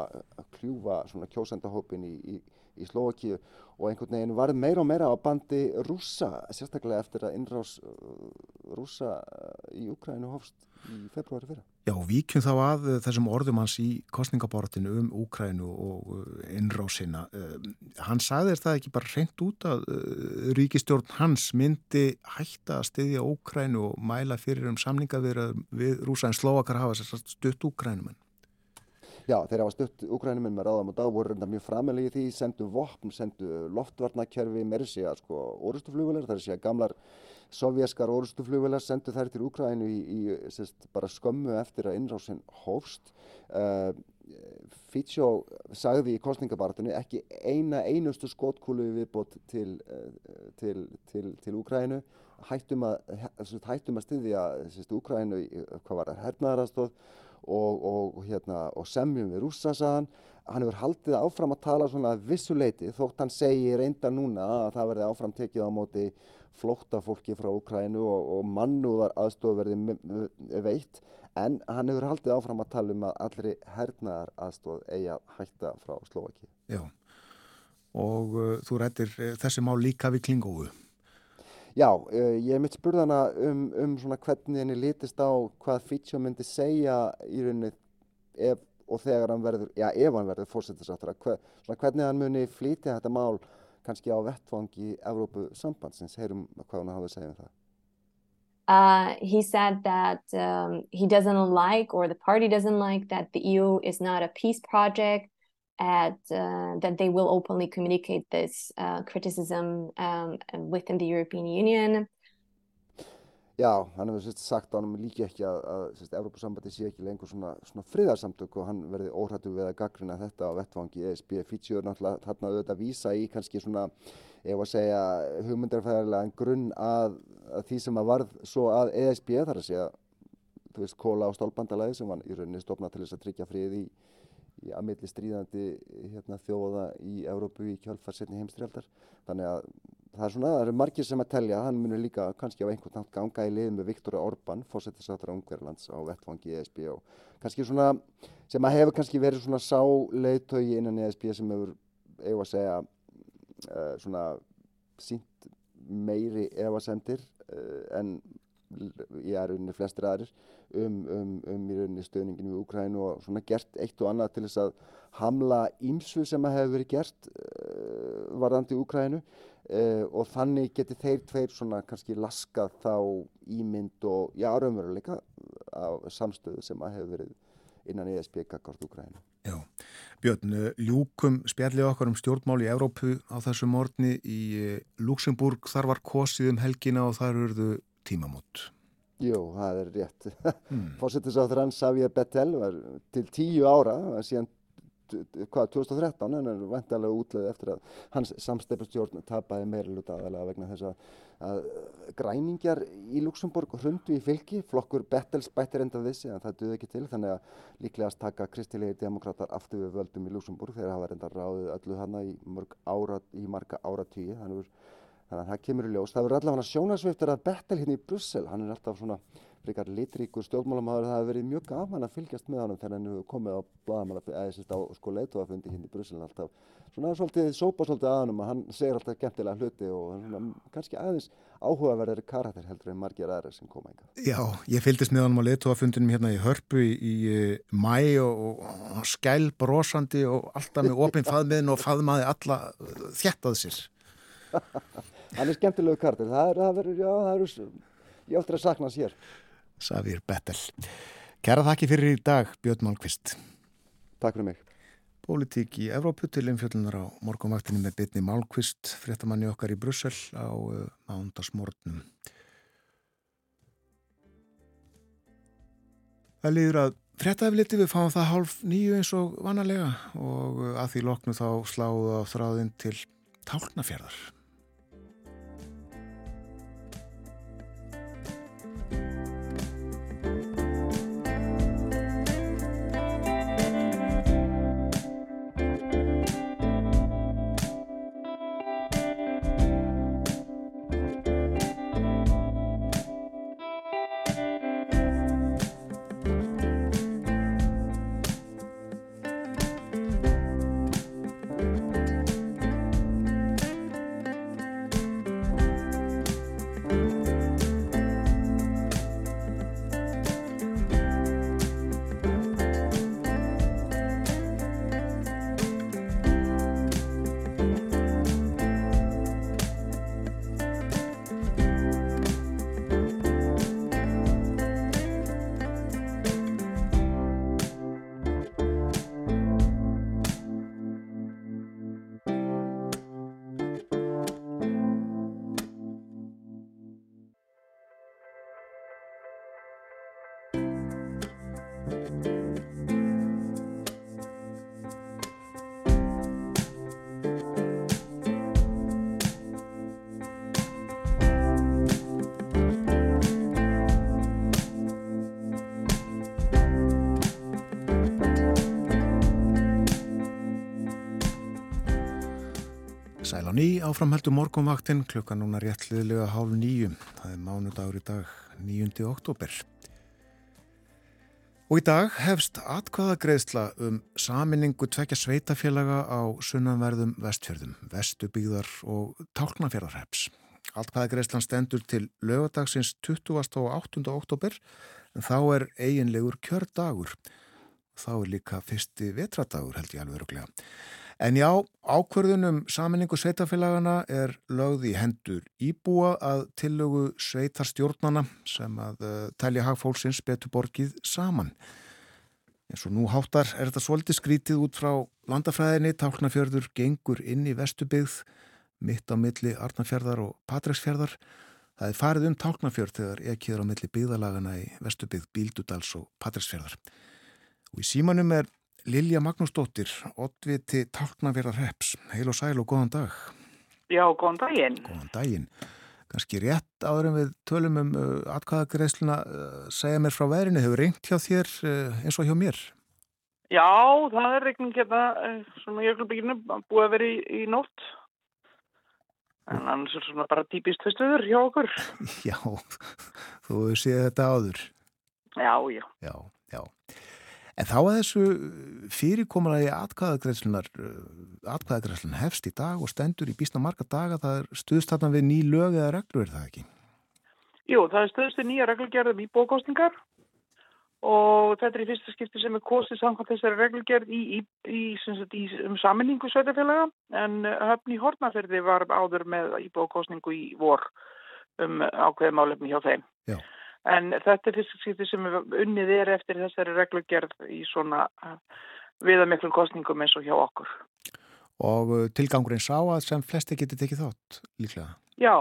kljúfa svona kjósendahópin í, í í Slovakíu og einhvern veginn varð meira og meira á bandi rúsa, sérstaklega eftir að innrás rúsa í Ukrænu hofst í februari fyrra. Já, víkjum þá að þessum orðum hans í kostningabortinu um Úkrænu og innrásina. Hann sagði þér það ekki bara reynd út að ríkistjórn hans myndi hætta að styðja Úkrænu og mæla fyrir um samninga við rúsa en Slovakar hafa sér stutt Úkrænumenn. Já, þeir hafa stutt Ukrænuminn með ráðam og dag voru reynda mjög framilegi í því, sendu vopn, sendu loftvarnakerfi, meiri sé að sko orustuflugvelar, það er sé að gamlar sovjaskar orustuflugvelar sendu þær til Ukrænu í, í sérst, bara skömmu eftir að innrásin hófst. Uh, Fítsjó sagði í kostningabartinu ekki eina einustu skotkúlu viðbót til, uh, til, til, til Ukrænu, hættum að, hættum að styðja Ukrænu, hvað var það, hernaðarastóð og, og, hérna, og semjum við rússa saðan. Hann hefur haldið áfram að tala svona vissuleiti þótt hann segi reynda núna að það verði áfram tekið á móti flóttafólki frá Ukrænu og, og mannúðar aðstof verði veitt en hann hefur haldið áfram að tala um að allri hernaðar aðstof eigi að hætta frá Slovaki. Já og uh, þú rættir uh, þessi mál líka við klingóðu. Já, uh, ég hef mitt spurðana um, um hvernig henni litist á hvað Fitcho myndi segja í rauninni ef og þegar hann verður, já ef hann verður fórsettisáttur, hver, svona hvernig hann muni flítið þetta mál kannski á vettfangi Evrópu sambandsins, heyrum hvað hann hafa að segja um það. Uh, he said that um, he doesn't like or the party doesn't like that the EU is not a peace project at uh, that they will openly communicate this uh, criticism um, within the European Union. Já, hann hefur sagt á hann líki ekki að, að Európa-sambandi sé ekki lengur svona, svona friðarsamtök og hann verði óhrættu við að gaggrina þetta á vettfangi ESB. Fítsjóður náttúrulega þarna auðvitað að vísa í kannski svona, ef að segja, hugmyndarfæðarlega grunn að, að því sem að varð svo að ESB þar að segja, þú veist, kóla á stólbandalagi sem var í rauninni stofnað til þess að tryggja frið í í aðmiðli stríðandi hérna, þjóða í Európu í kjálfarsetni heimstríaldar. Þannig að það er svona, það eru margir sem að telja, hann munir líka kannski á einhvern nátt ganga í liðin með Viktor Orbán, fórsettisáttur á Ungverðlands á vettfangi ESB og kannski svona sem að hefur kannski verið svona sáleitögi innan ESB sem hefur, eigum að segja, uh, svona sínt meiri evasendir uh, en í aðrunni flestir aðrir um, um, um í rauninni stöðningin við Ukrænu og svona gert eitt og annað til þess að hamla ímsu sem að hefur verið gert uh, varðandi Ukrænu uh, og þannig geti þeir tveir svona kannski laskað þá ímynd og já, raunveruleika af samstöðu sem að hefur verið innan ESB gagart Ukrænu. Já, Björn, ljúkum spjallið okkar um stjórnmál í Európu á þessu morgni í Luxemburg, þar var kosið um helgina og þar eruðu tímamót. Jú, það er rétt. Mm. Fórsettisáþur hans Xavier Bettel var til tíu ára, síðan hvað, 2013, en er vantarlega útleðið eftir að hans samsteipastjórn tapaði meira luta aðalega vegna þess að, að græningjar í Luxemburg hrundu í fylki, flokkur Bettels bættir enda þessi, en það duði ekki til, þannig að líklegast taka kristilegi demokrátar aftur við völdum í Luxemburg þegar hafa reynda ráðið öllu hana í, ára, í marga áratíi, þannig að Þannig að það kemur í ljós. Það verður allavega sjónasviftur að Bettel hérna í Brussel. Hann er alltaf svona frekar litríkur stjórnmálamæður. Það hefur verið mjög gaman að fylgjast með hann þegar hann hefur komið á sko leituafundi hérna í Brussel. Alltaf svona svolítið, sópa svolítið að hann og hann segir alltaf gemtilega hluti og svona kannski aðeins áhugaverðari karakter heldur en margir aðra sem koma enga. Já, ég fylgist með hann á leituafundinum hérna í Hörpu í, í mæ og, og skæl brosandi og alltaf með opinn faðmiðin og faðmaði alla þjættað sér. hann er skemmtilegu kartir það er, það verður, já, það er ég áttur að sakna sér Savir Bettel. Kæra þakki fyrir í dag Björn Málkvist Takk fyrir mig. Pólitík í Evrópu til umfjöldunar á morgunvaktinu með bitni Málkvist fréttamanni okkar í Brussel á uh, mándagsmórnum Það líður að fréttaefliti við fáum það hálf nýju eins og vanalega og uh, að því loknu þá sláðu á þráðin til Tálnafjörðar á ný áframheldu morgunvaktinn klukka núna réttliðlega hálf nýju. Það er mánudagur í dag, 9. oktober. Og í dag hefst atkvaðagreðsla um saminningu tvekja sveitafélaga á sunnanverðum vestfjörðum, vestubíðar og tálknafjörðarheps. Atkvaðagreðslan stendur til lögadagsins 20. og 8. oktober en þá er eiginlegur kjördagur. Þá er líka fyrsti vetradagur held ég alveg öruglega. En já, ákverðunum saminningu sveitafélagana er lögð í hendur íbúa að tillögu sveitarstjórnana sem að uh, telja hagfólksins betur borgið saman. En svo nú háttar er þetta svolítið skrítið út frá landafræðinni, Tálknafjörður gengur inn í Vestubyggð, mitt á milli Arnafjörðar og Patræksfjörðar. Það er farið um Tálknafjörð þegar ekkiður á milli byggðalagana í Vestubyggð, Bíldudals og Patræksfjörðar. Og í símanum er Lilja Magnúsdóttir, oddviti Tálknaverðar Reps. Heil og sæl og góðan dag. Já, góðan daginn. Góðan daginn. Ganski rétt áður en við tölum um uh, atkvæðagreisluna uh, segja mér frá verinu. Hefur reynt hjá þér uh, eins og hjá mér? Já, það er reikning hérna, svona jökulbygginu, búið að vera í, í nótt. En annars er svona bara típist höstuður hjá okkur. Já, þú séð þetta áður. Já, já. Já, já. En þá að þessu fyrirkomulagi atkvæðagreifslunar, atkvæðagreifslun hefst í dag og stendur í býstna marga daga, það er stuðst þarna við ný lög eða reglur, er það ekki? Jú, það er stuðst við nýja reglugerðum í bókostingar og þetta er í fyrsta skipti sem er kostið samkvæmt þessari reglugerð í, í, í, í um saminningu sveitafélaga en höfn í Hortnaferði var áður með í bókostningu í vor um ákveði málefni hjá þeim. Já. En þetta er fyrst skipti sem unnið er eftir þessari reglugerð í svona uh, viðamiklum kostningum eins og hjá okkur. Og uh, tilgangurinn sá að sem flesti getur tekið þátt líklega? Já,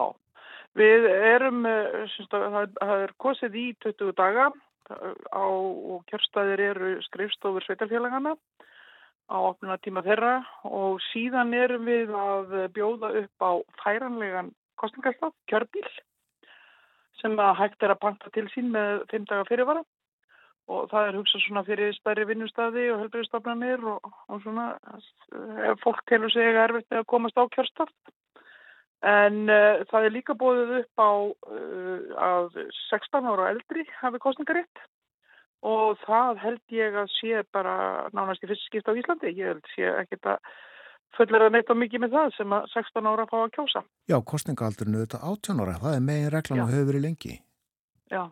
við erum, syns, það, það er kosið í 20 daga á, og kjörstaðir eru skrifstofur sveitarfélagana á opnuna tíma þeirra og síðan erum við að bjóða upp á færanlegan kostningarstaf, kjörbíl sem að hægt er að panta til sín með fimm daga fyrirvara og það er hugsað svona fyrir stærri vinnustadi og helbriðstofnarnir og, og svona ef fólk telur sig erfitt að komast á kjörstart. En uh, það er líka bóðið upp á uh, að 16 ára eldri hafi kostningaritt og það held ég að sé bara nánast í fyrst skipt á Íslandi. Ég held sé ekkert að fullir að neitt á mikið með það sem að 16 ára fá að kjósa. Já, kostningaaldurinu þetta 18 ára, það er megin reglan og hefur verið lengi. Já,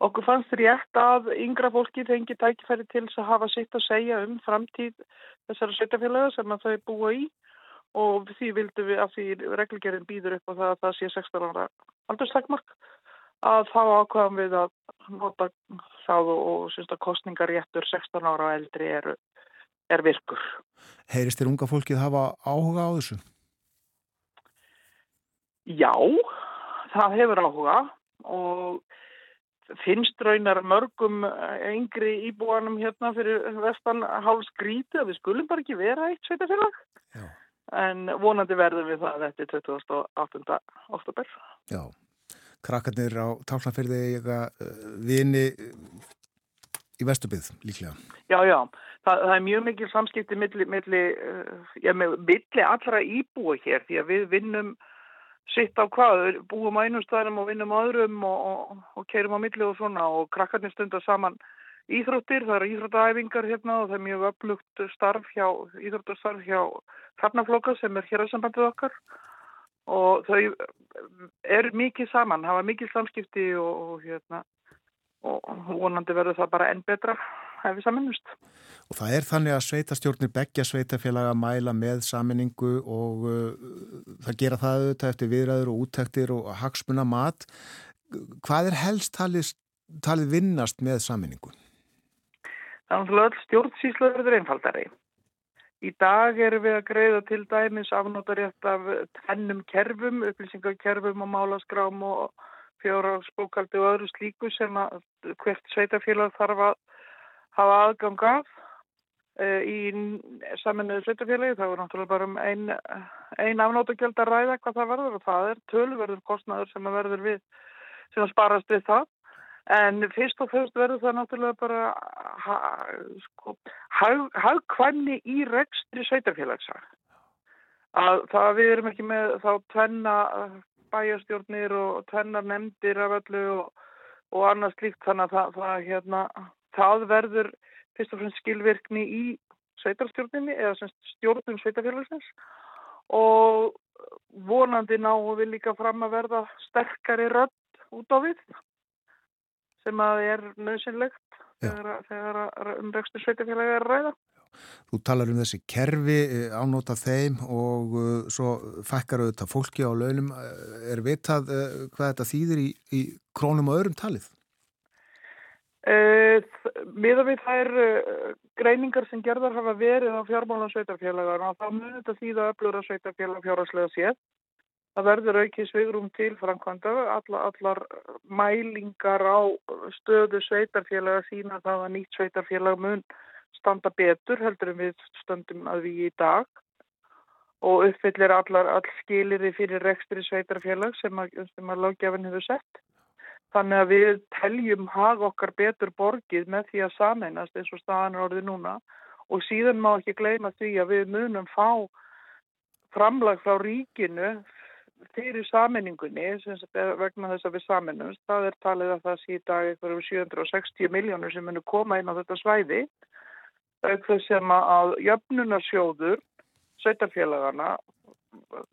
okkur fannst rétt að yngra fólki fengi tækifæri til að hafa sitt að segja um framtíð þessara sveitafélaga sem að þau búa í og því vildum við að því reglugerðin býður upp á það að það sé 16 ára aldurstakmark að þá ákvæðum við að nota það og, og syns að kostningar réttur 16 ára og eldri eru er virkur. Heyrist þér unga fólkið hafa áhuga á þessu? Já, það hefur áhuga og finnst raunar mörgum yngri íbúanum hérna fyrir vestan háls gríti að við skulum bara ekki vera eitt sveitafélag. En vonandi verðum við það eftir 28. oktober. Já, krakkarnir á táknarferði eitthvað vini í vestubið líklega. Já, já. Það, það er mjög mikil samskipti milli, milli, uh, já, milli allra íbúi hér því að við vinnum sitt á hvað, búum á einum staðum og vinnum á öðrum og, og, og keirum á milli og svona og krakkarnir stundar saman íþróttir, það eru íþróttaæfingar hérna og það er mjög upplugt starf hjá, íþróttastarf hjá Hrafnaflokka sem er hér að sambandið okkar og þau eru mikið saman, hafa mikið samskipti og, og hérna og vonandi verður það bara enn betra ef við saminust. Og það er þannig að sveitastjórnir begja sveitafélaga mæla með saminningu og uh, það gera það auðvitað eftir viðræður og úttektir og hagsmuna mat. Hvað er helst talið, talið vinnast með saminningu? Það er náttúrulega öll stjórnsýslaverður einfaldari. Í dag erum við að greiða til dæmis afnótarétt af tennum kerfum, upplýsingarkerfum og málaskrám og fjóragsbókaldi og öðru slíku sem að hvert sveitafélag þarf að hafa aðgang af uh, í saminuðu sveitafélagi. Það er náttúrulega bara um einn ein afnótugjöld að ræða hvað það verður og það er tölverður kostnaður sem að verður við, sem að sparast við það. En fyrst og fyrst verður það náttúrulega bara ha, sko, hagkvæmni í rekstri sveitafélagsa. að það við erum ekki með þá tvenna bæjastjórnir og tvenna nefndir af öllu og, og annað slíkt. Þannig að það, það, hérna, það verður fyrst og fremst skilvirkni í sveitarstjórninni eða stjórnum sveitafélagsins og vonandi náum við líka fram að verða sterkari rödd út á við sem að er nöðsynlegt þegar, þegar umrekstur sveitafélagi er ræða. Þú talar um þessi kerfi eh, ánóta þeim og uh, svo fækkar auðvitað fólki á launum. Eh, er vitað hvað þetta þýðir í, í krónum og öðrum talið? Miða við þær greiningar sem gerðar hafa verið á fjármálan sveitarfélagar og þá munir þetta þýða öflur að sveitarfélag fjárháslega séð. Það verður aukið svigrum til framkvæmda, allar, allar mælingar á stöðu sveitarfélaga sína það að nýtt sveitarfélag mun standa betur heldur en við stöndum að við í dag og uppfyllir allar all skilirði fyrir rekstri sveitarfélag sem að, að lágjafin hefur sett. Þannig að við teljum hag okkar betur borgið með því að sameinast eins og staðan er orðið núna og síðan má ekki gleyma því að við munum fá framlag frá ríkinu fyrir saminningunni vegna þess að við saminumst. Það er talið að það sé í dag eitthvað um 760 miljónur sem munum koma inn á þetta svæði auk þess sem að jöfnunarsjóður sveitarfélagana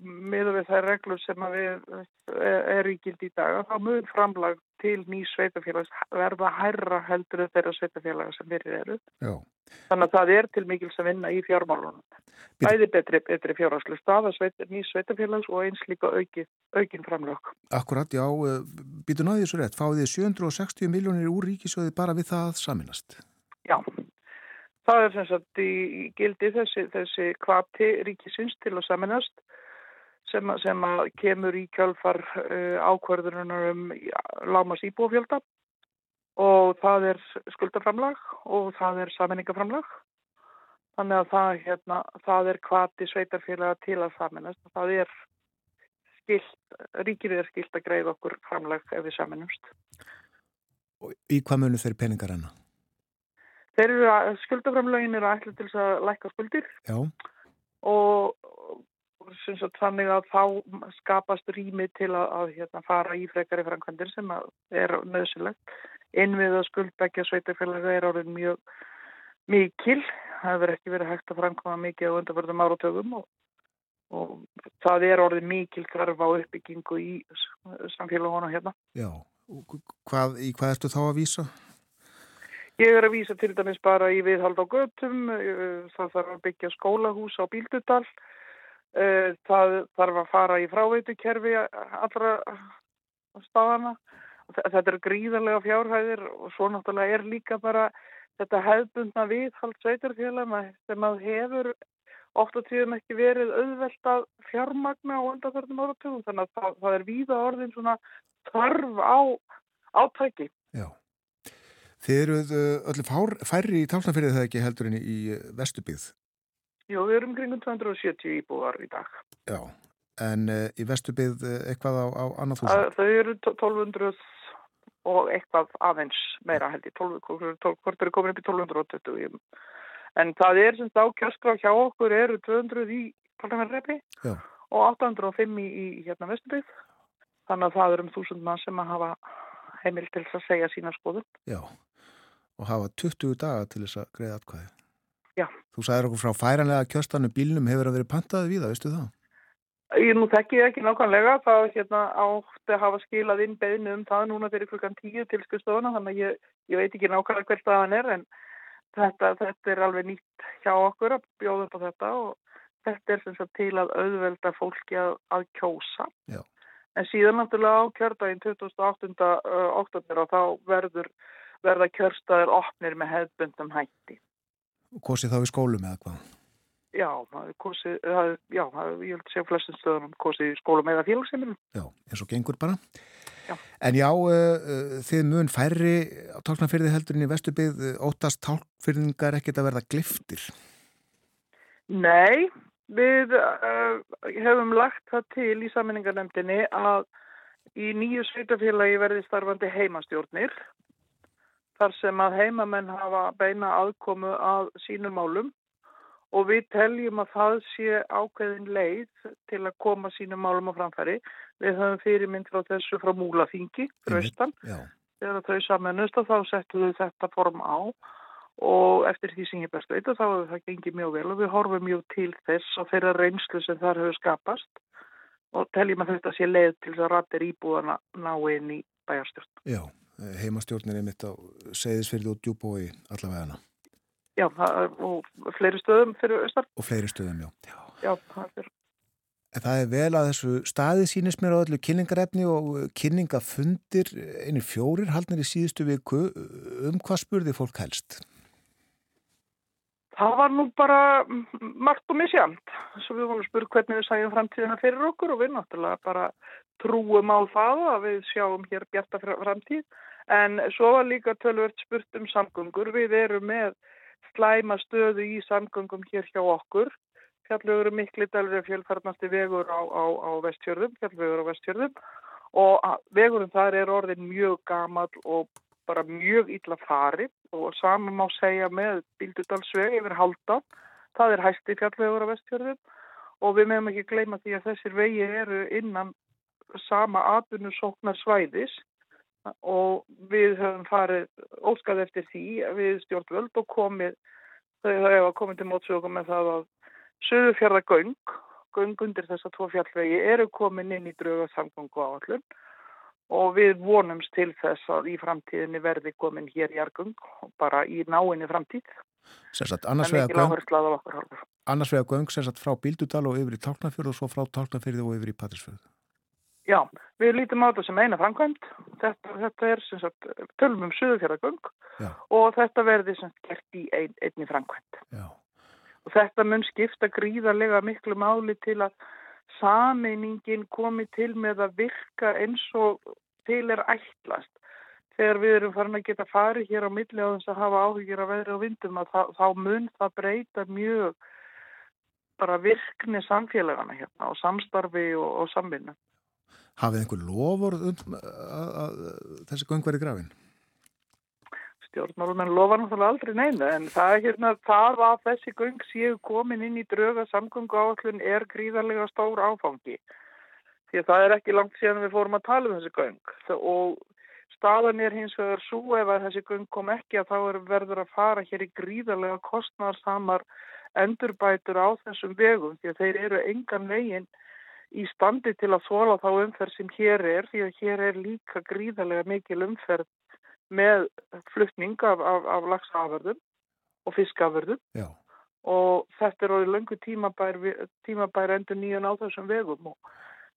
miður við þær reglur sem við er í gild í dag þá mun framlag til ný sveitafélags verða hærra heldur þeirra sveitafélaga sem fyrir eru. Já. þannig að það er til mikil sem vinna í fjármálunum. Bæði betri, betri fjárhagslu staða sveit, ný sveitafélags og eins líka auki, aukin framlag Akkurat, já, býtu náðið svo rétt. Fáið þið 760 miljónir úr ríkisöði bara við það saminast Já Það er sem sagt í gildi þessi, þessi kvati ríkisins til að saminast sem, sem að kemur í kjálfar uh, ákvarðunar um lámas íbúfjölda og það er skuldaframlag og það er saminingaframlag. Þannig að það, hérna, það er kvati sveitarfélaga til að saminast. Það er skilt, ríkir er skilt að greið okkur framlag ef við saminumst. Og í hvað munu þeir peningar enna? Þeir eru að skuldaframlögin eru ætla til að lækka skuldir Já. og sagt, þannig að þá skapast rými til að, að hérna, fara í frekari framkvæmdir sem er nöðsilegt. Innvið að skuldbækja sveitafélaga er orðin mjög mikil. Það verður ekki verið hægt að framkvæma mikið á undanförðum áratögum og, og það er orðin mikil þarf á uppbyggingu í samfélagunum hérna. Já, hvað, í hvað ertu þá að vísa? Ég er að vísa til dæmis bara í viðhald á göttum, það þarf að byggja skólahús á Bíldudal, það þarf að fara í fráveitukerfi allra staðana. Þetta er gríðarlega fjárhæðir og svo náttúrulega er líka bara þetta hefðbundna viðhald sveitarfélagna sem að hefur oft og tíðum ekki verið auðvelt að fjármagna á undanförnum áratugum þannig að það, það er víða orðin svona þarf á átæki. Já. Þið eruð öllu fár, færri í tálnafyrðið það ekki heldur en í vestubíð? Jú, við erum kringum 270 íbúðar í dag. Já, en uh, í vestubíð eitthvað á, á annað þúsund? Þau eru 1200 og eitthvað aðeins meira held ég, hvort eru komin upp í 1220. En það er semst á kjörskraf hjá okkur eru 200 í tálnafyrðrepi og 805 í, í hérna vestubíð. Þannig að það eru um þúsund mann sem að hafa heimil til að segja sína skoðun. Já, og hafa 20 daga til þess að greiða atkvæði. Já. Þú sagðir okkur frá færanlega kjöstanum bílnum hefur að verið pantaði við það, veistu það? Ég nú þekki ekki nákvæmlega, það hérna, átti að hafa skilað inn beðinu um það núna fyrir klukkan 10 til skustofuna, þannig að ég, ég veit ekki nákvæmlega hvert staðan er, en þetta, þetta er alveg nýtt hjá okkur að bjóða upp á þetta og þetta er sem sagt til að auðvelda fólki að, að kjósa. Já. En síðan náttúrulega á kjördaginn 2008. oktober og þá verður, verða kjörstaðir opnir með hefðbundum hætti. Kosið þá í skólum eða hvað? Já, kosið, já, ég held að segja flestum stöðunum kosið í skólum eða félagsheimilum. Já, eins og gengur bara. Já. En já, uh, þið mun færri á tálknarfyrði heldurinn í Vesturbið, óttast tálkfyrðingar ekkert að verða gliftir? Nei, Við uh, hefum lagt það til í saminningarnemdini að í nýju sveitafélagi verði starfandi heimastjórnir þar sem að heimamenn hafa beina aðkomu að sínum málum og við teljum að það sé ákveðin leið til að koma sínum málum á framfæri. Við höfum fyrirmynd frá þessu frá Múlaþingi, Gröstan, þegar þau samanust og þá settum við þetta form á og eftir því sem ég best veit og þá hefur það gengið mjög vel og við horfum mjög til þess og þeirra reynslu sem þar hefur skapast og teljum að þetta sé leið til þess að ratir íbúðana ná inn í bæjarstjórn. Já, heimastjórnir er mitt á segðisfyrði og djúbói allavega Já, og fleiri stöðum fyrir austar. Og fleiri stöðum, já. Já, já það er... En það er vel að þessu staði sínist mér á öllu kynningarefni og kynningafundir einir fjórir haldnir í síðustu viku um hvað spurði fólk helst? Það var nú bara margt og misjamt. Svo við vorum að spura hvernig við sæjum framtíðina fyrir okkur og við náttúrulega bara trúum á það að við sjáum hér bjarta framtíð. En svo var líka tölvört spurt um samgöngur. Við erum með slæma stöðu í samgöngum hér hjá okkur. Fjallvegur er miklu dælur af fjölfarnasti vegur á, á, á vestjörðum, fjallvegur á vestjörðum og vegurum þar er orðin mjög gamal og bara mjög illa farið og saman má segja með Bíldudalsveg yfir Haldan. Það er hæsti fjallvegur á vestjörðum og við meðum ekki gleyma því að þessir vegi eru innan sama atvinnusóknar svæðis og við höfum farið óskað eftir því við stjórnvöld og komið, þau hefa komið til mótsögum með það að söðufjörðagöng, göng undir þessa tvo fjallvegi eru komin inn í drauga samgöngu áallun og við vonumst til þess að í framtíðinni verði komin hér í Argung bara í náinni framtíð. Sérsagt, annars vegar göng sérsagt frá Bíldudal og yfir í Tálknafjörð og svo frá Tálknafjörð og yfir í Patrísfjörð. Já, við lítum á þetta sem eina framkvæmt. Þetta, þetta er sem sagt tölum um söðufjörðagöng og þetta verði sagt gert í ein, einni framkvæmt. Já. Og þetta mun skipta gríðarlega miklu máli til að sameiningin komi til með að virka eins og til er ætlast. Þegar við erum farin að geta farið hér á milli á þess að hafa áhugir að veðra á vindum að það, þá mun það breyta mjög bara virkni samfélagana hérna og samstarfi og, og samvinna. Hafið einhver lofur um að, að þessi göng verið grafin? Stjórnmálumenn lofa náttúrulega aldrei neina en það er hérna það að þessi göng séu komin inn í dröga samgöngu áallun er gríðarlega stór áfangi. Því að það er ekki langt síðan við fórum að tala um þessi göng og staðan er hins vegar svo ef að þessi göng kom ekki að þá er verður að fara hér í gríðarlega kostnarsamar endurbætur á þessum vegum því að þeir eru engan veginn í standi til að þóla þá umferð sem hér er því að hér er líka gríðarlega mikil umferð með fluttning af, af, af lagsaförðum og fiskaförðum og þetta er orðið löngu tímabær, tímabær endur nýjan á þessum vegum og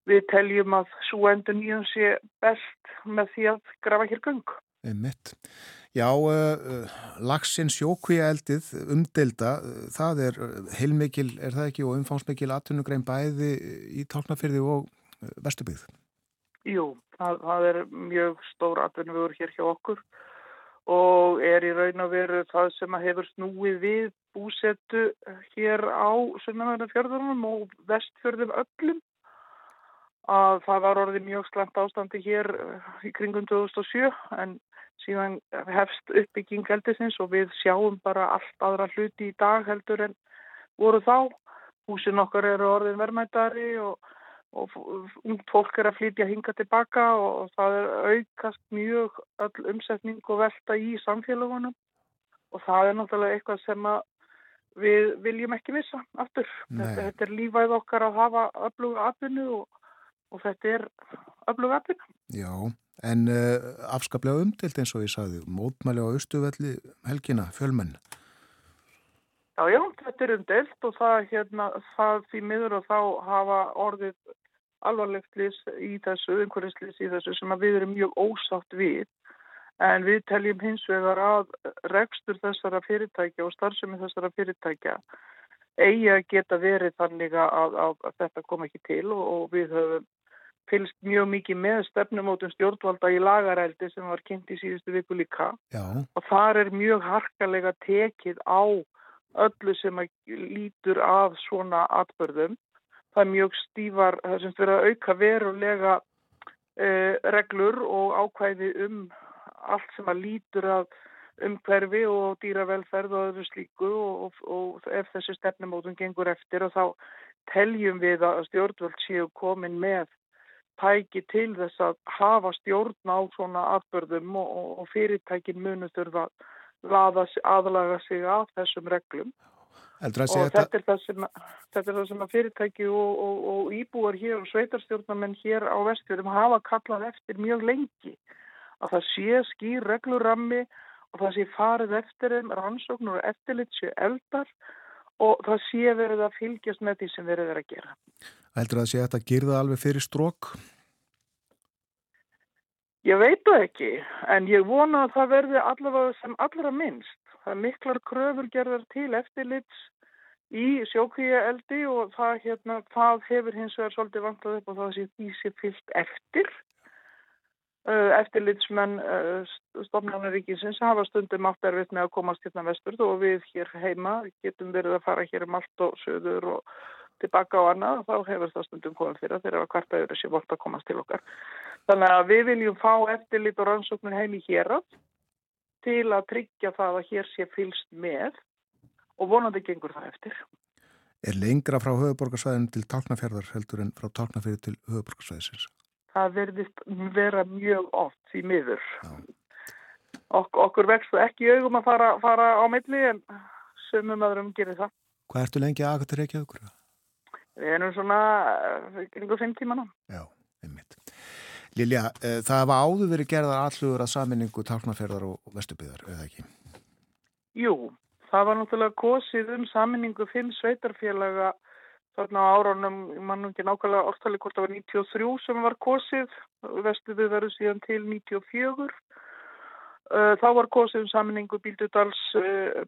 við teljum að svo endur nýjan sé best með því að grafa hér gung. Mitt. Já, uh, lagsin sjókvíja eldið umdelda, uh, það er heilmikil, er það ekki, og umfánsmikil atvinnugrein bæði í tálknafyrði og vestubyggð? Jú, það, það er mjög stór atvinnugur hér hjá okkur og er í raun og veru það sem að hefur snúið við búsettu hér á sunnamöðunarfjörðunum og vestfjörðum öllum að það var orðið mjög slemt ástandi hér í kringum 2007 en síðan hefst uppbygging heldisins og við sjáum bara allt aðra hluti í dag heldur en voru þá. Húsin okkar eru orðin verðmættari og, og ungt fólk er að flytja hinga tilbaka og það er aukast mjög öll umsetning og velta í samfélagunum og það er náttúrulega eitthvað sem við viljum ekki missa aftur. Þetta, þetta er lífæð okkar að hafa öfluga atvinnu og, og þetta er öfluga atvinnu. Já. En uh, afskaplega umdilt eins og ég sagði, mótmæli á austuvelli helgina, fjölmenn. Já, já, þetta er umdilt og það, hérna, það því miður og þá hafa orðið alvarlegt lýs í þessu, einhverjins í þessu sem við erum mjög ósátt við. En við teljum hins vegar að rekstur þessara fyrirtækja og starfsemi þessara fyrirtækja eigi að geta verið þannig að, að þetta kom ekki til og, og við höfum fylgst mjög mikið með stefnumótum stjórnvalda í lagarældið sem var kynnt í síðustu viku líka Já. og þar er mjög harkalega tekið á öllu sem lítur af svona atbörðum. Það er mjög stífar, það sem fyrir að auka verulega eh, reglur og ákvæði um allt sem að lítur að umhverfi og dýravelferð og öðru slíku og, og, og ef þessi stefnumótum gengur eftir og þá teljum við að stjórnvöld séu komin með tæki til þess að hafa stjórn á svona atbörðum og, og fyrirtækin munu þurfa aðlaga sig af þessum reglum og þetta er, sem, þetta er það sem að fyrirtæki og, og, og íbúar hér og sveitarstjórnarmenn hér á vestfjörðum hafa kallað eftir mjög lengi að það sé skýr reglurammi og það sé farið eftir þeim rannsóknur og eftirlit sé eldar og það sé verið að fylgjast með því sem verið er að gera. Heldur það að sé að þetta gerða alveg fyrir strók? Ég veit það ekki, en ég vona að það verði allavega sem allra minnst. Það er miklar kröfur gerðar til eftirlits í sjókvíja eldi og það, hérna, það hefur hins vegar svolítið vantað upp og það sé því sé fyllt eftir. Uh, eftirlitsmenn uh, stofnarnaríkinsins hafa stundum átt erfitt með að komast hérna vestur og við hér heima getum verið að fara hér um allt og söður og tilbaka á annað og þá hefur það stundum komið fyrir þegar að kvarta yfir þessi vort að komast til okkar. Þannig að við viljum fá eftirlit og rannsóknir heim í hér til að tryggja það að hér sé fylst með og vonandi gengur það eftir. Er lengra frá höfuborgarsvæðin til Tálknafjörðar heldur en frá Tálknafjörði til höfuborgarsvæðisins? það verðist vera mjög oft því miður. Ok, okkur vextu ekki augum að fara, fara á milli en sömum öðrum gerir það. Hvað ertu lengi að þetta reykja aukur? Við erum svona yngur fimm tíma ná. Já, einmitt. Lilja, e, það var áður verið gerðar allugur að saminningu tálknarferðar og vestubiðar, eða ekki? Jú, það var náttúrulega kosið um saminningu fimm sveitarfélaga þarna á áraunum, ég mann ekki nákvæmlega orðtali hvort það var 93 sem var kosið, vestuðið verður síðan til 94. Þá var kosið um saminningu Bíldudals,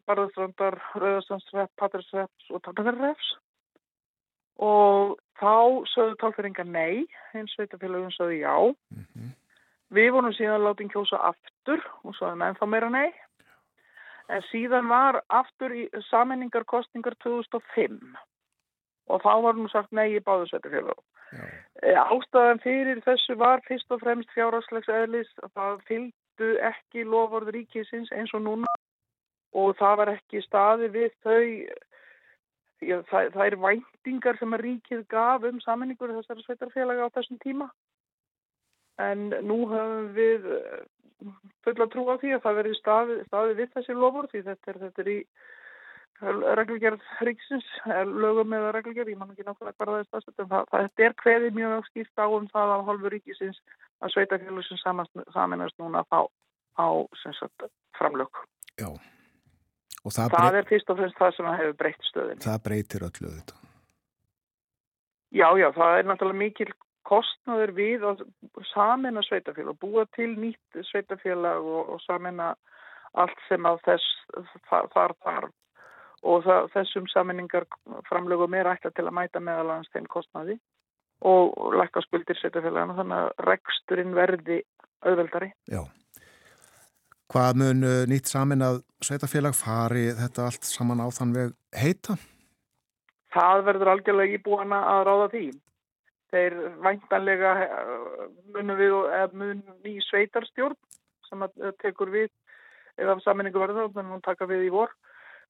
Barðastrandar, Röðastandsrepp, Patræsreps og Tálnafjörðarreps og þá sögðu tálfeyringar nei, hins veitafélagum sögðu já. Mm -hmm. Við vorum síðan látið kjósa aftur og sögðum ennþá meira nei. En síðan var aftur í saminningarkostningar 2005 og þá var nú sagt nei í báðu sveitafélagum. Eh, ástæðan fyrir þessu var fyrst og fremst fjárhagslegs eðlis að það fylgdu ekki lofvörð ríkisins eins og núna og það var ekki staði við þau það, það er væntingar sem að ríkið gaf um saminningur þessari sveitarfélaga á þessum tíma en nú höfum við eh, fulla trú á því að það verði staði, staði við þessi lofvörð því þetta er, þetta er í reglugjörð ríksins, lögum eða reglugjörð, ég man ekki nákvæmlega hvað það er en það, er hverði mjög skýrt á um það af hálfu ríkisins að sveitafélag sem saminast núna á, á sagt, framlög. Já. Það, það er fyrst og fremst það sem hefur breytt stöðin. Það breytir öllu þetta. Já, já, það er náttúrulega mikil kostnaður við að samina sveitafélag, búa til nýtt sveitafélag og, og samina allt sem á þess þar þarf og það, þessum saminningar framlögum er ætla til að mæta meðalans þeim kostnaði og lækka skuldir setjafélagana þannig að reksturinn verði auðveldari. Já. Hvað mun uh, nýtt samin að setjafélag fari þetta allt saman á þann veg heita? Það verður algjörlega íbúana að ráða því. Þeir væntanlega uh, munum við og mun ný sveitarstjórn sem tekur við eða saminningu verður þannig að hún taka við í vor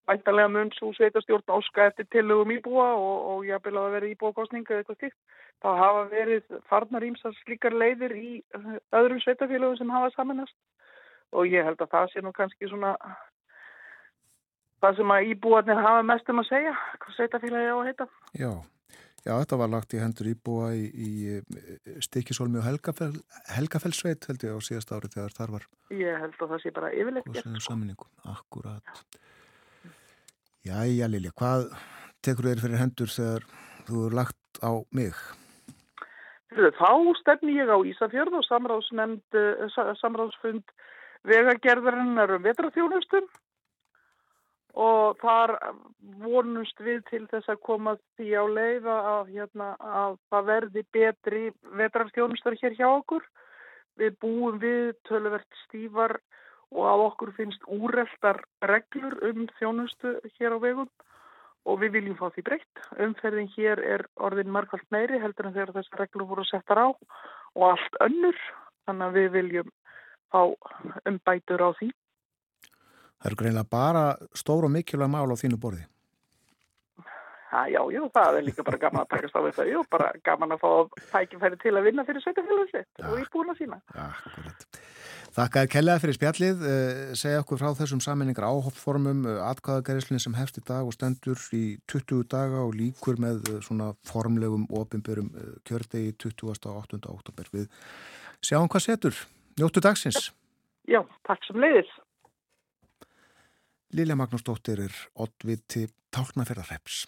Væntalega mun svo sveitastjórn áska eftir tillögum íbúa og, og ég vil að það veri íbúakostninga eða eitthvað stíkt. Það hafa verið farnar ímsar slíkar leiðir í eh, öðrum sveitafélögum sem hafa samanast og ég held að það sé nú kannski svona það sem að íbúarnir hafa mest um að segja, hvað sveitafélagi á að heita. Já, já, þetta var lagt í hendur íbúa í, í Stikisólmi og Helgafell, Helgafellsveit held ég á síðast árið þegar þar var. Ég held að það sé bara yfirleitt gert. Akkurat. Jæja Lilja, hvað tekur þér fyrir hendur þegar þú er lagt á mig? Þá stefni ég á Ísafjörð og eh, samráðsfund vegagerðarinnar um vetraþjónustum og þar vonumst við til þess að koma því á leið að, hérna, að það verði betri vetraþjónustar hér hjá okkur. Við búum við töluvert stífar og að okkur finnst úreltar reglur um þjónustu hér á vegum og við viljum fá því breytt. Umferðin hér er orðin markvælt meiri heldur en þegar þessar reglur voru settar á og allt önnur þannig að við viljum fá umbætur á því. Það eru greinlega bara stór og mikilvæg mál á þínu borði. Ha, já, já, það er líka bara gaman að takast á þau og bara gaman að fá tækifæri til að vinna fyrir sveitafélagum sitt og íbúna sína. Akkurat. Þakkaði kellaði fyrir spjallið, uh, segja okkur frá þessum saminningar áhoppformum, uh, atkvæðagærislinn sem hefst í dag og stendur í 20 daga og líkur með uh, svona formlegum ofinbörum kjördegi 28. og 8. oktober. Við sjáum hvað setur. Njóttu dagsins. Já, takk sem leiðis. Lilja Magnúsdóttir er oddviti tálknaferðarreps.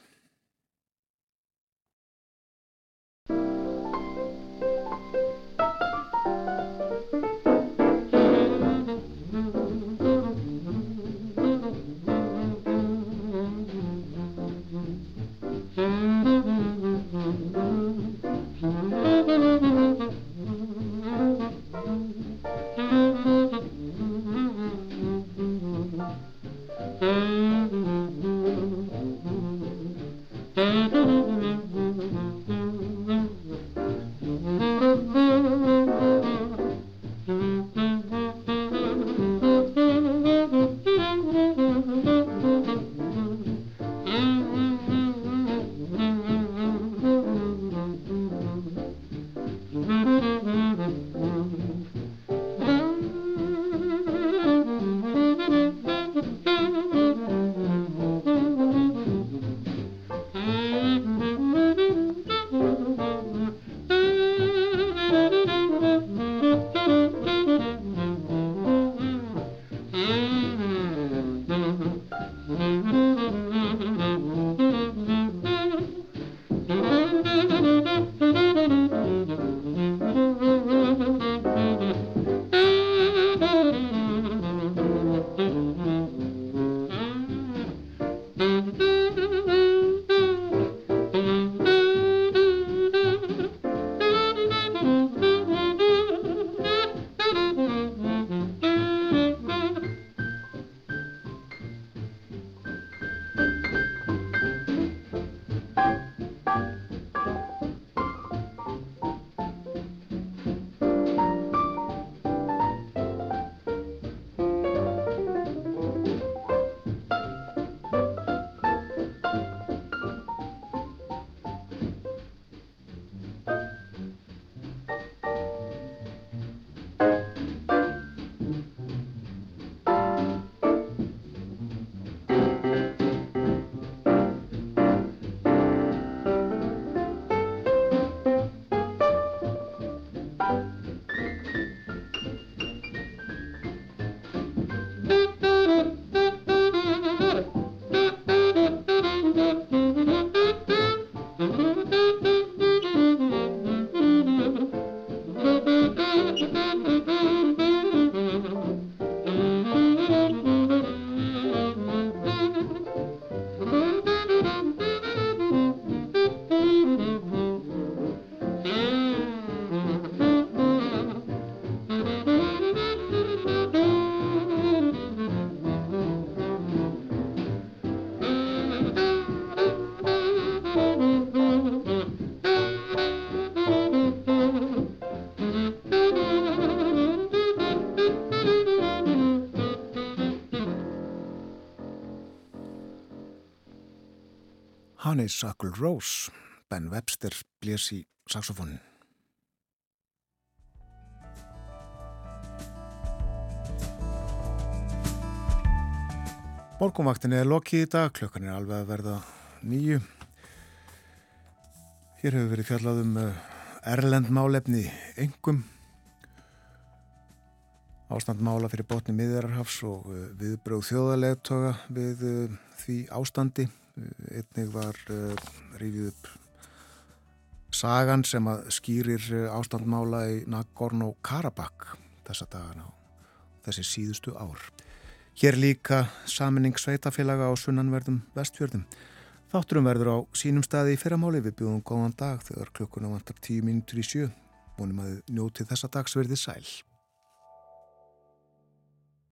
Honeysuckle Rose. Ben Webster blés í saxofónin. Morgumvaktin er lokið í dag, klukkan er alveg að verða nýju. Hér hefur verið fjallað um eh, erlendmálefni engum. Ástandmála fyrir botni miðjararhafs og eh, viðbröð þjóðarleðtoga við eh, því ástandi einnig var uh, rífið upp sagan sem að skýrir uh, ástandmála í Nagorno-Karabakh þessa dagana og þessi síðustu ár. Hér líka saminning sveitafélaga á sunnanverðum vestfjörðum. Þátturum verður á sínum staði í fyrramáli við bjóðum góðan dag þegar klukkuna vantar tíu mínutur í sjö. Mónum að njóti þessa dagsverði sæl.